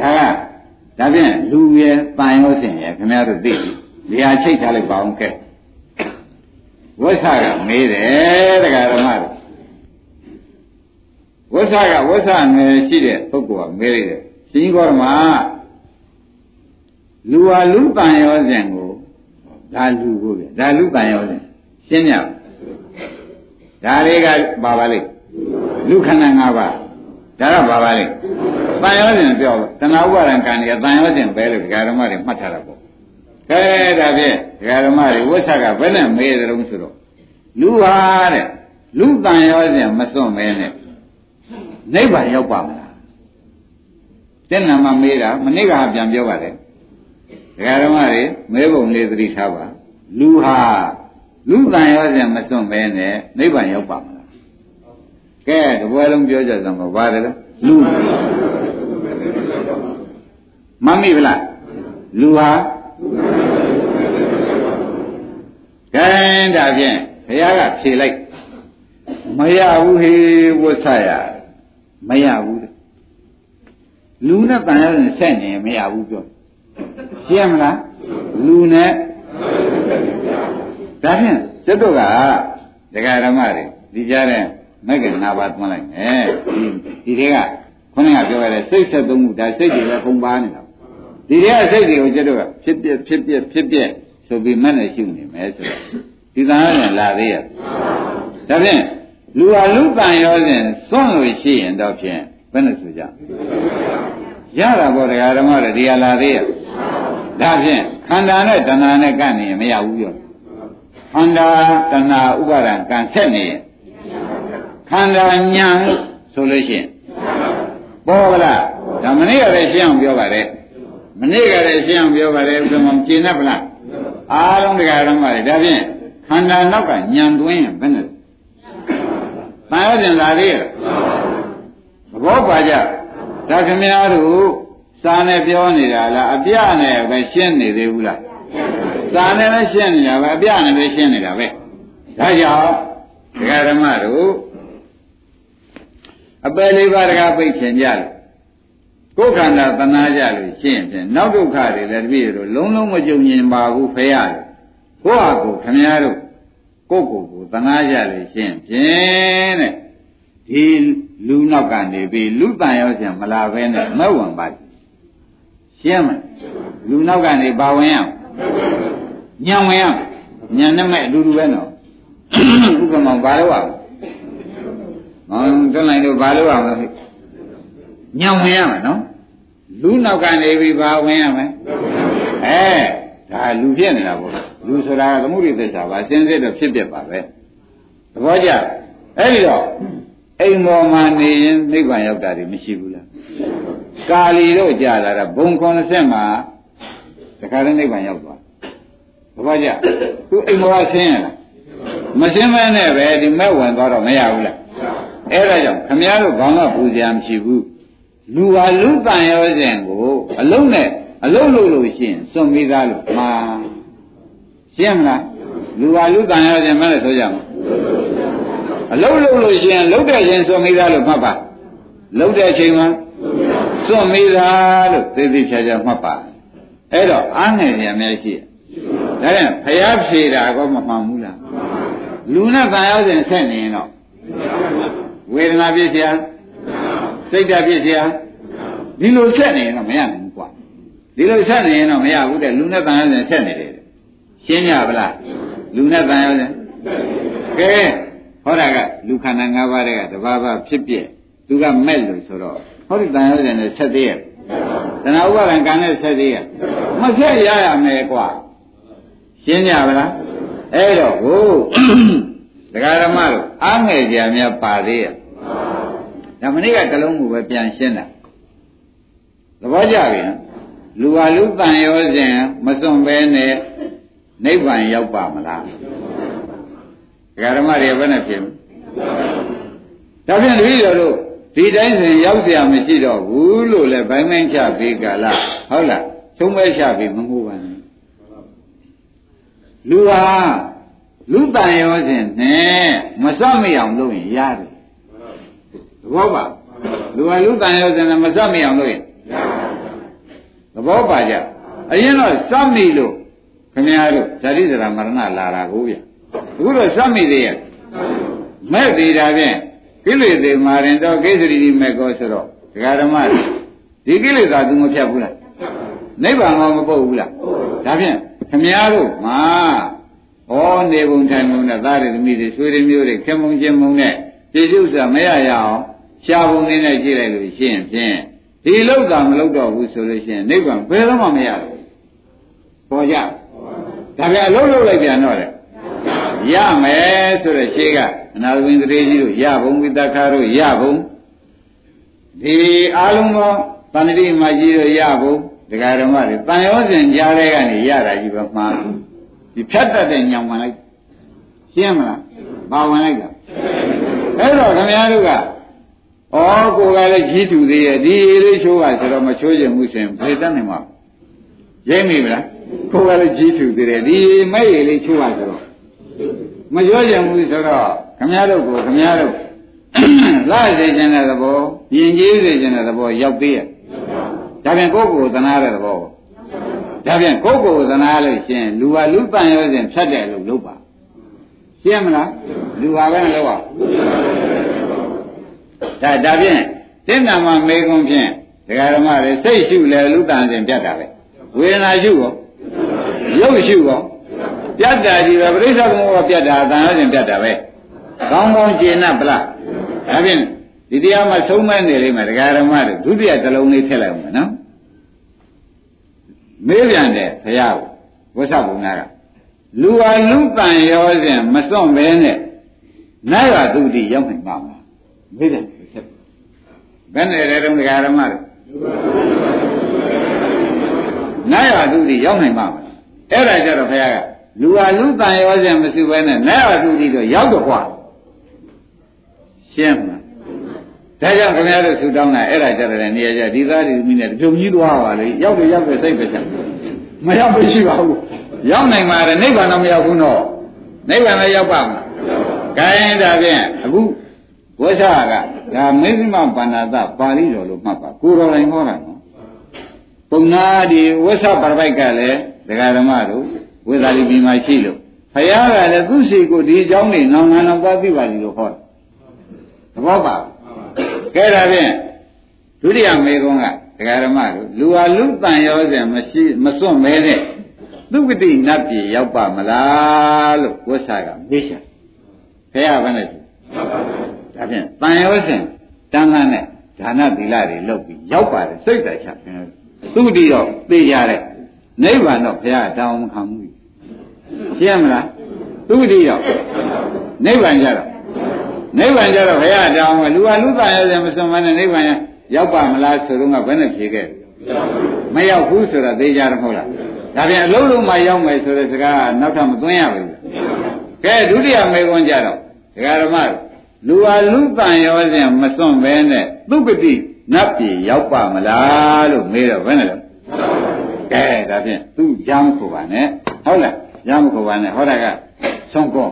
ဒါကဒါဖြင့်လူရဲ့တန်ရုံးစင်ရဲ့ခင်ဗျားတို့သိပြီဒီဟာချိတ်ထားလိုက်ပါအောင်ကဲဝိသကမေးတယ်တရားဓမ္မတို့ဝိသကဝိသနယ်ရှိတဲ့ပုဂ္ဂိုလ်ကမေးလိုက်တယ်ရှင်ကြီးကောဓမ လူဟာလူတန်ရောစဉ်ကိုဒါလူကိုပြဒါလူတန်ရောစဉ်ရှင်းရဒါလေးကပါပါလိမ့်လူခန္ဓာ၅ပါးဒါကပါပါလိမ့်တန်ရောစဉ်ပြောတဏှာဥပါဒံကံတွေကတန်ရောစဉ်ပဲလို့ဒကာဓမ္မတွေမှတ်ထားတာပေါ့ကဲဒါဖြင့်ဒကာဓမ္မတွေဝိသကဘယ်နဲ့မေးတယ်လို့ဆိုတော့လူဟာတဲ့လူတန်ရောစဉ်မစွန့်မဲနဲ့နိဗ္ဗာန်ရောက်ပါမလားတဲ့နာမမေးတာမနေ့ကပြန်ပြောပါတယ်ဒကာ ဓမ္မတွေမဲပုံလေးသတိထားပါလူဟာလူတန်ရောစဉ်မစွန့်မဲနဲ့နိဗ္ဗာန်ရောက်ပါမလားကဲတပွဲလုံးပြောကြစမ်းပါပါတယ်လားလူမမိဗလားလူဟာကဲဒါဖြင့်ဘုရားကဖြေလိုက်မရဘူးဟေဝတ်ဆရမရဘူးလူနဲ့တန်ရရင်ဆက်နေမရဘူးပြော ရှင်းမလားလူနဲ့ဒါဖြင့်ကျွတ်တို့ကဒကာဓမ္မတွေဒီကြားတဲ့မက်ကနာပါသွန်းလိုက်မယ်ဒီဒီတွေကခုနကပြောရတဲ့စိတ်ဆက်သုံးမှုဒါစိတ်တွေပဲပုံပါနေတာဒီတွေကစိတ်တွေကိုကျွတ်တို့ကဖြစ်ပြဖြစ်ပြဖြစ်ပြဆိုပြီးမနဲ့ရှုနေမယ်ဆိုတော့ဒီကံရောလာသေးရဲ့ဒါဖြင့်လူဟာလူကံရောစဉ်စွန့်လို့ရှိရင်တော့ဖြင့်ဘယ်နဲ့ဆိုကြ ရတာပေါ့တရားဓမ္မတွေဒီဟာလာသေးရဲ့ဒါဖြင့်ခန္ဓာနဲ့တဏှာနဲ့ကန့်နေရင်မရဘူးပြောခန္ဓာတဏှာဥပါဒံကံဆက်နေရင်ခန္ဓာညာဆိုလို့ရှိရင်ပေါ်ကလားဒါမနေ့ကလည်းရှင်းအောင်ပြောပါတယ်မနေ့ကလည်းရှင်းအောင်ပြောပါတယ်ဘယ်မှာကျင်납ဗလားအားလုံးတရားဓမ္မတွေဒါဖြင့်ခန္ဓာနောက်ကညံသွင်းရင်ဘယ်နဲ့တန်ရခြင်းလာသေးရဲ့သဘောပါကြ ဒါခင်ဗျားတို့စာနဲ့ပြောနေတာလားအပြနဲ့ပဲရှင်းနေသေးဘူးလားစာနဲ့လည်းရှင်းနေတာပဲအပြနဲ့ပဲရှင်းနေတာပဲဒါကြောင့်ဒကာဓမ္မတို့အပယ်လေးပါးတကားပိတ်ခင်ကြလို့ကိုယ်ခန္ဓာတဏှာကြလို့ရှင်းဖြင့်နောက်ဒုက္ခတွေလည်းတပည့်တို့လုံးလုံးမကြုံမြင်ပါဘူးဖရာလို့ကိုယ့်ဟာကိုယ်ခမည်းတော်ကိုယ့်ကိုယ်ကိုသနာကြလေရှင်းဖြင့်တဲ့ ဒီလူနောက်ကနေပြီးလူတန်ရောက်ပြန်မလာဘဲနဲ့မဝင်ပါဘူးရှင်းမလူနောက်ကနေပါဝင်ရအောင်ညံဝင်ရအောင်ညံနဲ့မဲ့အတူတူပဲနော်ဥပမာဘာလို့အောင်ဟောတွန်းလိုက်လို့ဘာလို့အောင်လဲညံဝင်ရမယ်နော်လူနောက်ကနေပြီးပါဝင်ရမယ်အဲဒါလူဖြစ်နေတာပေါ့လူဆိုတာကသမှုရိသစ္စာပါအစင်းစစ်တော့ဖြစ်ပြပါပဲသဘောကျအဲ့ဒီတော့ အိမ်ပေါ်မှာနေရင်နိဗ္ဗာန်ရောက်တာတွေမရှိဘူးလားကာလီတို့ကြာလာတာဘုံ90မှာတခါတည်းနိဗ္ဗာန်ရောက်သွားသဘောကျသူအိမ်ပေါ်ကဆင်းရလားမဆင်းမဲနဲ့ပဲဒီမဲ့ဝင်သွားတော့မရဘူးလားအဲ့ဒါကြောင့်ခမည်းတော်ဘာမှပူဇော်မရှိဘူးလူဟာလူတန်ရောစဉ်ကိုအလုံးနဲ့အလုံးလုံးလို့ရှိရင်စွန့်ပြီးသားလို့မှာရှင်းမလားလူဟာလူတန်ရခြင်းမလဲဆိုကြမှာ အလုံးလုံးလို့ရှိရင်လုံးတဲ့ခြင်းစွန့်ပြီးသားလို့မှတ်ပါလုံးတဲ့အချိန်မှာစွန့်ပြီးသားလို့သိသိချာချာမှတ်ပါအဲ့တော့အားငယ်နေရများရှိတယ်ဒါပြန်ဖျားဖြေတာကောမမှန်ဘူးလားလူနဲ့တန်ရောက်စဉ်ဆက်နေရင်တော့ဝေဒနာဖြစ်เสียစိတ်ဓာတ်ဖြစ်เสียဒီလိုဆက်နေရင်တော့မရနိုင်ဘူးကွာဒီလိုဆက်နေရင်တော့မရဘူးတဲ့လူနဲ့တန်ရောက်စဉ်ဆက်နေတယ်ရှင်းကြပါလားလူနဲ့တန်ရောက်စဉ်ကဲ ဟောတာကလူခန္ဓာ၅ပါးတွေကတဘာဘာဖြစ်ပြသူကမဲ့လို့ဆိုတော့ဟောဒီတန်ရောက်စဉ်နဲ့ဆက်သေးရဲ့တဏှာဥပါဒံကံနဲ့ဆက်သေးရဲ့မဆက်ရရမယ်ကွာရှင်းကြပါလားအဲ့တော့ဟိုဒကာရမတို့အားငယ်ကြများပါသေးရဲ့ဒါမနေ့ကတလုံးကိုပဲပြန်ရှင်းတာသဘောကျပြီနော်လူဟာလူတန်ရောစဉ်မစွန့်ဘဲနဲ့နိဗ္ဗာန်ရောက်ပါမလား ဒကာရမတွေဘယ်နဲ့ဖြစ်မလဲဒါဖြင့်တပည့်တော်တို့ဒီတိုင်းစဉ်ရောက်เสียမရှိတော့ဘူးလို့လဲဘိုင်းမင်းချပြီးကြလားဟုတ်လားသုံးမဲချပြီးမမှုပါနဲ့လူဟာလူတန်ရောစဉ်နဲ့မစွတ်မရအောင်လုပ်ရင်ရတယ်သဘောပါလူဟာလူတန်ရောစဉ်နဲ့မစွတ်မရအောင်လုပ်ရင်သဘောပါကြအရင်တော့စွတ်မိလို့ခင်ဗျားတို့ဇာတိဇရာမရဏလာတာကိုဗျ အခုတော့စွတ်မိသေးရဲ့မဲ့သေးတာဖြင့်ကိလေသာမာရင်တော့ကိစ္စရီမဲ့ကောဆိုတော့ဒကာဓမ္မဒီကိလေသာသူမဖြတ်ဘူးလားနိဗ္ဗာန်ကမပုတ်ဘူးလားဒါဖြင့်ခမည်းတော်မှာဩနေပုံထိုင်ပုံနဲ့သားရသမီးတွေဆွေတွေမျိုးတွေခင်မုံချင်းမုံနဲ့ပြည့်စုံစွာမရရအောင်ရှားပုံလေးနဲ့ကြည့်လိုက်လို့ရှိရင်ဖြင့်ဒီလောက်သာမလောက်တော့ဘူးဆိုလို့ရှိရင်နိဗ္ဗာန်ဘယ်တော့မှမရဘူးပေါ်ကြဒါပြန်အလုံးလုံးလိုက်ပြန်တော့တယ် ရမယ်ဆိုတဲ့ရှေးကအနာဝိန္ဒြေကြီးတို့ရဘုံဝိတခါတို့ရဘုံဒီအားလုံးသောတဏှတိမကြီးတို့ရဘုံဒကာဓမ္မတွေတန်ရောစဉ်ကြားတဲ့ကနေရတာကြီးပဲမှားဒီဖြတ်တတ်တဲ့ညောင်ဝင်လိုက်ရှင်းမလားဘာဝင်လိုက်တာအဲ့တော့ခင်ဗျားတို့ကဩကိုယ်ကလည်းကြီးတူသေးရဲ့ဒီလေးချိုးပါဆိုတော့မချိုးခြင်းမှုစဉ်ဘယ်တတ်နိုင်မှာရိမ့်မိမလားကိုယ်ကလည်းကြီးတူသေးတယ်ဒီမဲ့ရလေးချိုးပါဆိုတော့ မပြောကြဘူးဆိုတော့ခမည်းတော်ကိုခမည်းတော်လာစေခြင်းတဲ့သဘောယဉ်ကျေးစေခြင်းတဲ့သဘောရောက်သေးရဲ့ဒါပြန်ကိုယ့်ကိုယ်သနာတဲ့သဘောဒါပြန်ကိုယ့်ကိုယ်သနာလို့ရှင်လူဟာလူပန်ရောစဉ်ဖြတ်တယ်လို့လုပ်ပါရှင်းမလားလူဟာပဲမလုပ်ပါဒါဒါဖြင့်တင်းနာမှာမေကုံဖြင့်ဒကာဓမ္မတွေစိတ်ရှုလဲလူတန်စဉ်ပြတ်တာပဲဝေဒနာရှုရောရုပ်ရှုရော ပြတ်တာကြီးပဲပရိစ္ဆေသမုပ္ပါပြတ်တာတန်ရောစဉ်ပြတ်တာပဲကောင်းကောင်းကျင့်납ပလားဒါဖြင့်ဒီတရားမှာဆုံးမနေလိမ့်မယ်ဒကာဓမ္မတွေဒုတိယတစ်လုံးလေးထည့်လိုက်အောင်နော်မေးပြန်တယ်ဘုရားကိုဝိသဘုံနာကလူဟာလူတန်ရောစဉ်မစွန့်ပဲနဲ့နာရသူတိရောက်နိုင်ပါမလားမေးတယ်ဆက်ဘယ်နဲ့လဲတုန်းဒကာဓမ္မတွေနာရသူတိရောက်နိုင်ပါမလားအဲ့ဒါကြတော့ဘုရားက လူဟာလူတန်ရောစဉ်မစုပဲနဲ့နာရသူတိတော့ရောက်တော့กว่าရှင်းမလားဒါကြောင့်ခင်ဗျားတို့ဆူတောင်းတာအဲ့ဒါကြတဲ့နေရာကျဒီသားဒီသမီးနဲ့ပြုံကြီးသွားပါလေရောက်တယ်ရောက်တယ်စိတ်ပဲချက်မရောက်မရှိပါဘူးရောက်နိုင်ပါတယ်နိဗ္ဗာန်တော့မရောက်ဘူးတော့နိဗ္ဗာန်လည်းရောက်ပါမလားဂိုင်းဒါဖြင့်အခုဝိသကဒါမေဇိမပါဏာတပါဠိတော်လို့မှတ်ပါကိုတော်တိုင်းဟောတာနော်ပုံနာဒီဝိသပရပိုက်ကလည်းဒကာဓမ္မတို့ ဝိသလိပြည်မှာရှိလို့ဖယားကလည်းသူ့စီကိုဒီအကြောင်းနေနောင်ငံတော့သွားသိပါလိမ့်လို့ဟောတယ်သဘောပါကဲဒါဖြင့်ဒုတိယမေကုန်းကဒကာရမတို့လူဟာလူတန်ရောစဉ်မရှိမစွန့်မဲတဲ့သုကတိနတ်ပြည်ရောက်ပါမလားလို့ဝိဆာကမေးချင်ဖះဘယ်နဲ့ဒါဖြင့်တန်ရောစဉ်တန်ခမ်းနဲ့ဒါနသီလတွေလုပ်ပြီးရောက်ပါတယ်စိတ်တချသုကတိတော့သိကြတဲ့ နိဗ္ဗာန်တော့ဘုရားတောင်းမခံဘူးရှင်းမလားသုကတိတော့နိဗ္ဗာန်ကြတော့နိဗ္ဗာန်ကြတော့ဘုရားတောင်းမလူဟာလူသားရဲ့မစွန်မနဲ့နိဗ္ဗာန်ရောက်ပါမလားဆိုတော့ကဘယ်နဲ့ဖြေခဲ့မရောက်ဘူးဆိုတော့သိကြတယ်မဟုတ်လားဒါပြန်အလုံးလုံးမှရောက်မယ်ဆိုတဲ့စကားကနောက်ထပ်မသွင်းရဘူးကဲဒုတိယမေခွန်းကြတော့ဒကာဓမ္မလူဟာလူတန်ရောစဉ်မစွန့်ပဲနဲ့သုပတိနတ်ပြည်ရောက်ပါမလားလို့မေးတော့ဘယ်နဲ့လဲ ကဲဒါဖြင့်သူကြားမခုပါနဲ့ဟုတ်လားကြားမခုပါနဲ့ဟောတာကဆုံးကော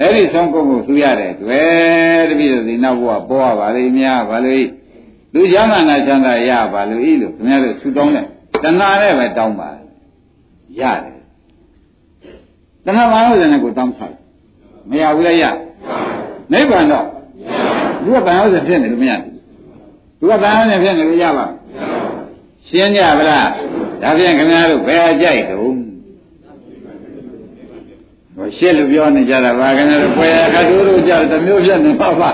အဲ့ဒီဆုံးကောကိုသူရတဲ့တွေ့တပည့်တော်ဒီနောက်ဘဝပေါ်ရပါလိမ့်များပါလိမ့်သူရမနာချမ်းသာရပါလို့ဤလို့ခင်ဗျားတို့ဆူတောင်းတယ်တဏှာနဲ့ပဲတောင်းပါရတယ်တဏှာမဟုတ်တဲ့ကိုတောင်းဆိုင်မရဘူးလေရနိဗ္ဗာန်တော့သူကတဏှာဥစ္စာဖြစ်နေလို့မရဘူးသူကတဏှာဥစ္စာဖြစ်နေလို့ရပါ ရှင်းကြဗလားဒါဖြင့်ခင်ဗျားတို့ဘယ်အကြိုက်တုံးဟိုရှင်းလို့ပြောနေကြတာပါခင်ဗျားတို့ပွဲအခါတို့တို့ကြတမျိုးဖြစ်နေပါပါ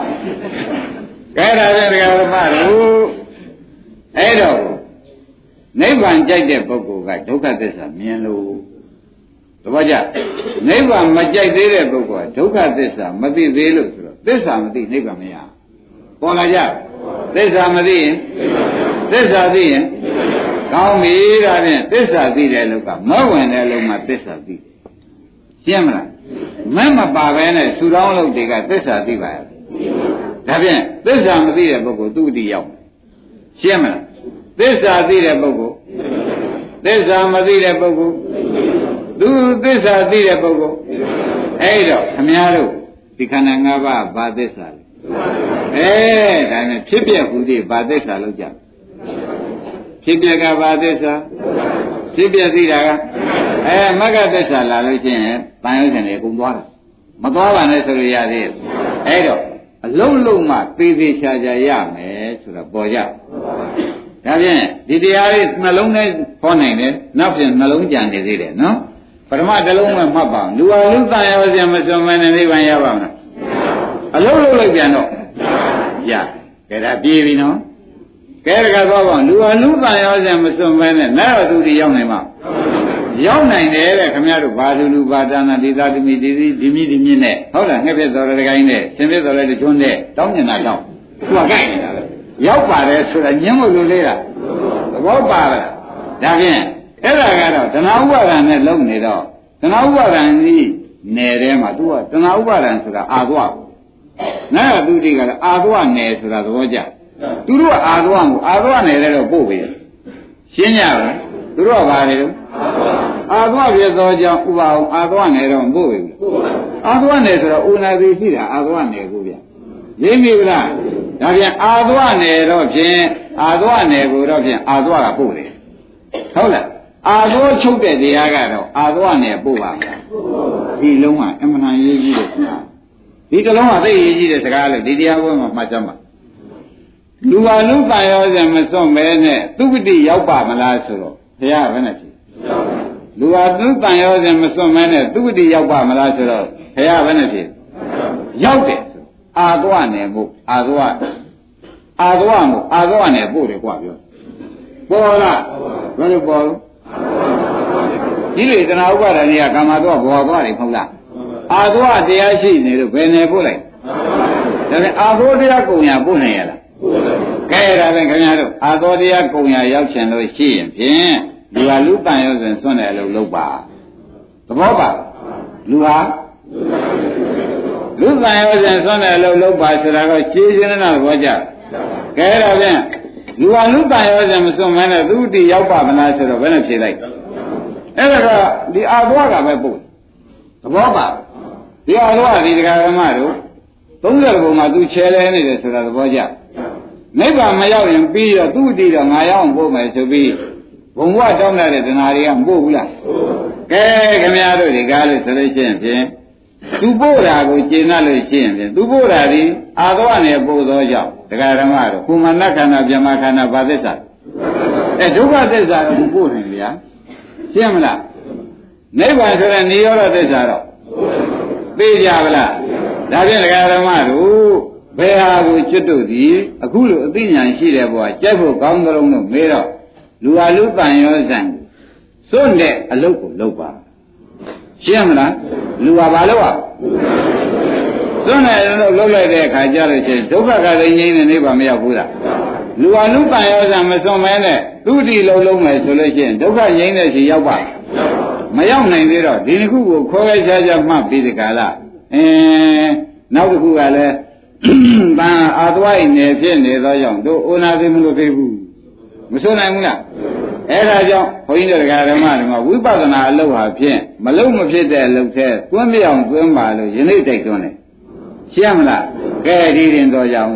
ကဲဒါဖြင့်တရားဓမ္မတို့အဲ့တော့နိဗ္ဗာန်ကြိုက်တဲ့ပုဂ္ဂိုလ်ကဒုက္ခသစ္စာမြင်လို့သဘောကျနိဗ္ဗာန်မကြိုက်သေးတဲ့ပုဂ္ဂိုလ်ကဒုက္ခသစ္စာမသိသေးလို့ဆိုတော့သစ္စာမသိနိဗ္ဗာန်မရပေါ်လာကြသစ္စာမသိရင် သစ္စာသိရင်ကောင်းပြီဒါဖြင့်သစ္စာသိတဲ့လူကမဝင်တဲ့လူမှသစ္စာသိတယ်ရှင်းမလားမမပါပဲနဲ့ဆူတောင်းလုပ်တွေကသစ္စာသိပါရဲ့ဒါဖြင့်သစ္စာမသိတဲ့ပုဂ္ဂိုလ်သူ့တည်ရောက်ရှင်းမလားသစ္စာသိတဲ့ပုဂ္ဂိုလ်သစ္စာမသိတဲ့ပုဂ္ဂိုလ်သူသစ္စာသိတဲ့ပုဂ္ဂိုလ်အဲ့တော့ခမည်းတော်ဒီခန္ဓာ၅ပါးဘာသစ္စာလဲအဲဒါနဲ့ဖြစ်ပြဟူသည်ဘာသစ္စာလို့ကြ ဖြစ်ပြကဘာသစ္စာဖြစ်ပြသိတာကအဲမဂ္ဂသစ္စာလာလို့ချင်းတန်ရုပ်ရှင်တွေအကုန်သွားတာမသွားပါနဲ့ဆိုလို့ရသေးတယ်အဲ့တော့အလုံးလုံးမှသေသေးချာချာရမယ်ဆိုတော့ပေါ်ကြဒါဖြင့်ဒီတရားလေးနှလုံးနဲ့ဟောနိုင်တယ်နောက်ပြန်နှလုံးကြံနေသေးတယ်နော်ပထမတစ်လုံးမှမှတ်ပါလူဟာလူတန်ရောစရာမစွန်မနဲ့နိဗ္ဗာန်ရပါမလားအလုံးလုံးလိုက်ပြန်တော့ရကဲဒါပြေးပြီနော် ကဲတကသွားပါလူဟာလူတန်ရောစရာမစွန်မနဲ့နာရသူတွေရောက်နိုင်မှာရောက်နိုင်တယ်တဲ့ခင်ဗျားတို့ဘာလူလူဘာသာနာဒေသတိမိဒီဒီဒီမိဒီမြင့်နဲ့ဟုတ်လားငှက်ပြတော်တဲ့ကိုင်းနဲ့ရှင်ပြတော်တဲ့ကျွန်းနဲ့တောင်းညင်တာတောင်းသူကကြိုက်နေတာလေရောက်ပါတယ်ဆိုတာညင်းမလို့လေးတာသဘောပါလားဒါဖြင့်အဲ့ဒါကတော့တဏှာဥပါဒံနဲ့လုံနေတော့တဏှာဥပါဒံကြီးနယ်ထဲမှာသူကတဏှာဥပါဒံဆိုတာအာသွားနာရသူတိကလည်းအာသွားနယ်ဆိုတာသဘောကျ သူတို့ကအာသွားမှုအာသွားနယ်တဲ့တော့ပို့ပြီရှင်းကြပါသူတို့ကဘာလဲတော့အာသွားပြသောကြောင့်ဥပါအောင်အာသွားနယ်တော့ပို့ပြီအာသွားနယ်ဆိုတော့ဥနာတိရှိတာအာသွားနယ်ကိုဗျရင်းပြီလားဒါပြန်အာသွားနယ်တော့ဖြင့်အာသွားနယ်ကိုတော့ဖြင့်အာသွားကပို့တယ်ဟုတ်လားအာသွားချုပ်တဲ့တရားကတော့အာသွားနယ်ပို့ပါမယ်ဒီလုံးကအမှန်တန်ရေးကြီးတဲ့စကားဒီတလုံးကသိရေးကြီးတဲ့စကားလို့ဒီတရားပွဲမှာမှတ်ကြမှာ လူအလုံးတန်ရောစဉ်မစွန့်မဲနဲ့သူပတိရောက်ပါမလားဆိုတော့ဘုရားဘယ်နဲ့ဖြစ်လူအလုံးတန်ရောစဉ်မစွန့်မဲနဲ့သူပတိရောက်ပါမလားဆိုတော့ဘုရားဘယ်နဲ့ဖြစ်ရောက်တယ်ဆိုအာသဝနယ်မို့အာသဝအာသဝမို့အာသဝနယ်ပို့တယ်ကွာပြောပေါ်လားဘယ်လိုပေါ်လဲဒီလေတဏှာဥပါဒဏ်ကြီးကကာမသောဘောသွားတယ်မဟုတ်လားအာသောတရားရှိနေလို့ဘယ်နယ်ပို့လိုက်ဒါပြန်အာသောတရားကုံညာပို့နိုင်ရလား ကဲဒါပဲခင်ဗျားတို့အာသောတရားကုံညာရောက်ချင်လို့ရှိရင်ဖြင့်လူဟာလူတန်ရောစဉ်စွန့်တယ်လို့လုပ်ပါသဘောပါလူဟာလူတန်ရောစဉ်ဆွမ်းတယ်လို့လုပ်ပါဆိုတာကရှင်းရှင်းနဲ့ဘောကြကဲတော့ဖြင့်လူဟာလူတန်ရောစဉ်မဆွမ်းမနဲ့သူတိရောက်ပါမလားဆိုတော့ဘယ်နဲ့ဖြေလိုက်အဲ့ဒါကဒီအာဘွားကပဲပို့သဘောပါဒီအာဘွားဒီတရားဓမ္မတို့30ဘုံမှာသူချဲလဲနေတယ်ဆိုတာသဘောကျ နိဗ္ဗာန်မရောက်ရင်ပြီးတော့သူ့တည်တော့ငါရောက်အောင်ပို့မယ်ဆိုပြီးဘုံဘဝတောင်းတဲ့တဏှာတွေကမပို့ဘူးလားကဲခင်ဗျားတို့ဒီကားလို့ဆိုလို့ရှိရင်ဖြင့်သူပို့တာကိုကျင့်တတ်လို့ရှိရင်ဖြင့်သူပို့တာဒီအာသဝနဲ့ပို့သောကြောင့်တရားဓမ္မတို့ကုမဏခန္ဓာဗြဟ္မာခန္ဓာဘာသစ္စာအဲဒုက္ခသစ္စာတော့ပို့နေလေဗျာရှင်းမလားနိဗ္ဗာန်ဆိုတဲ့និရောဓသစ္စာတော့သိကြပါလားဒါဖြင့်တရားဓမ္မတို့ ဘယ်ဟာကိုကျွတ်တို့သည်အခုလိုအသိဉာဏ်ရှိတဲ့ဘဝကြိုက်ဖို့ကောင်းသလုံးလို့မေးတော့လူဟာလူတန်ရောစံစွန့်တဲ့အလုပ်ကိုလုပ်ပါရှင်းမလားလူဟာဘာလုပ်อ่ะစွန့်တဲ့အလုပ်လုပ်လိုက်တဲ့အခါကျလို့ချင်းဒုက္ခကလည်းငြိမ်းနေနေပါမရောက်ဘူးလားလူဟာလူတန်ရောစံမစွန့်မဲနဲ့သူတိလုံးလုံးမယ်ဆိုလို့ချင်းဒုက္ခငြိမ်းတဲ့စီရောက်ပါမရောက်နိုင်သေးတော့ဒီတစ်ခုကိုခေါ်ရချာချာမှတ်ပြီးဒီကလာအင်းနောက်တစ်ခုကလည်း တန်အာသွားနေဖြစ်နေသောကြောင့်တို့အိုနာသိမလို့သိဘူးမဆိုနိုင်ဘူးလားအဲဒါကြောင့်ဘုန်းကြီးတို့ဓမ္မဓမ္မဝိပဿနာအလုပ်ဟာဖြင့်မလုံးမဖြစ်တဲ့အလုပ်ထဲသွင်းပြအောင်သွင်းပါလို့ယနေ့တိုက်တွန်းတယ်ရှင်းမလားကဲဒီရင်တော်ကြအောင်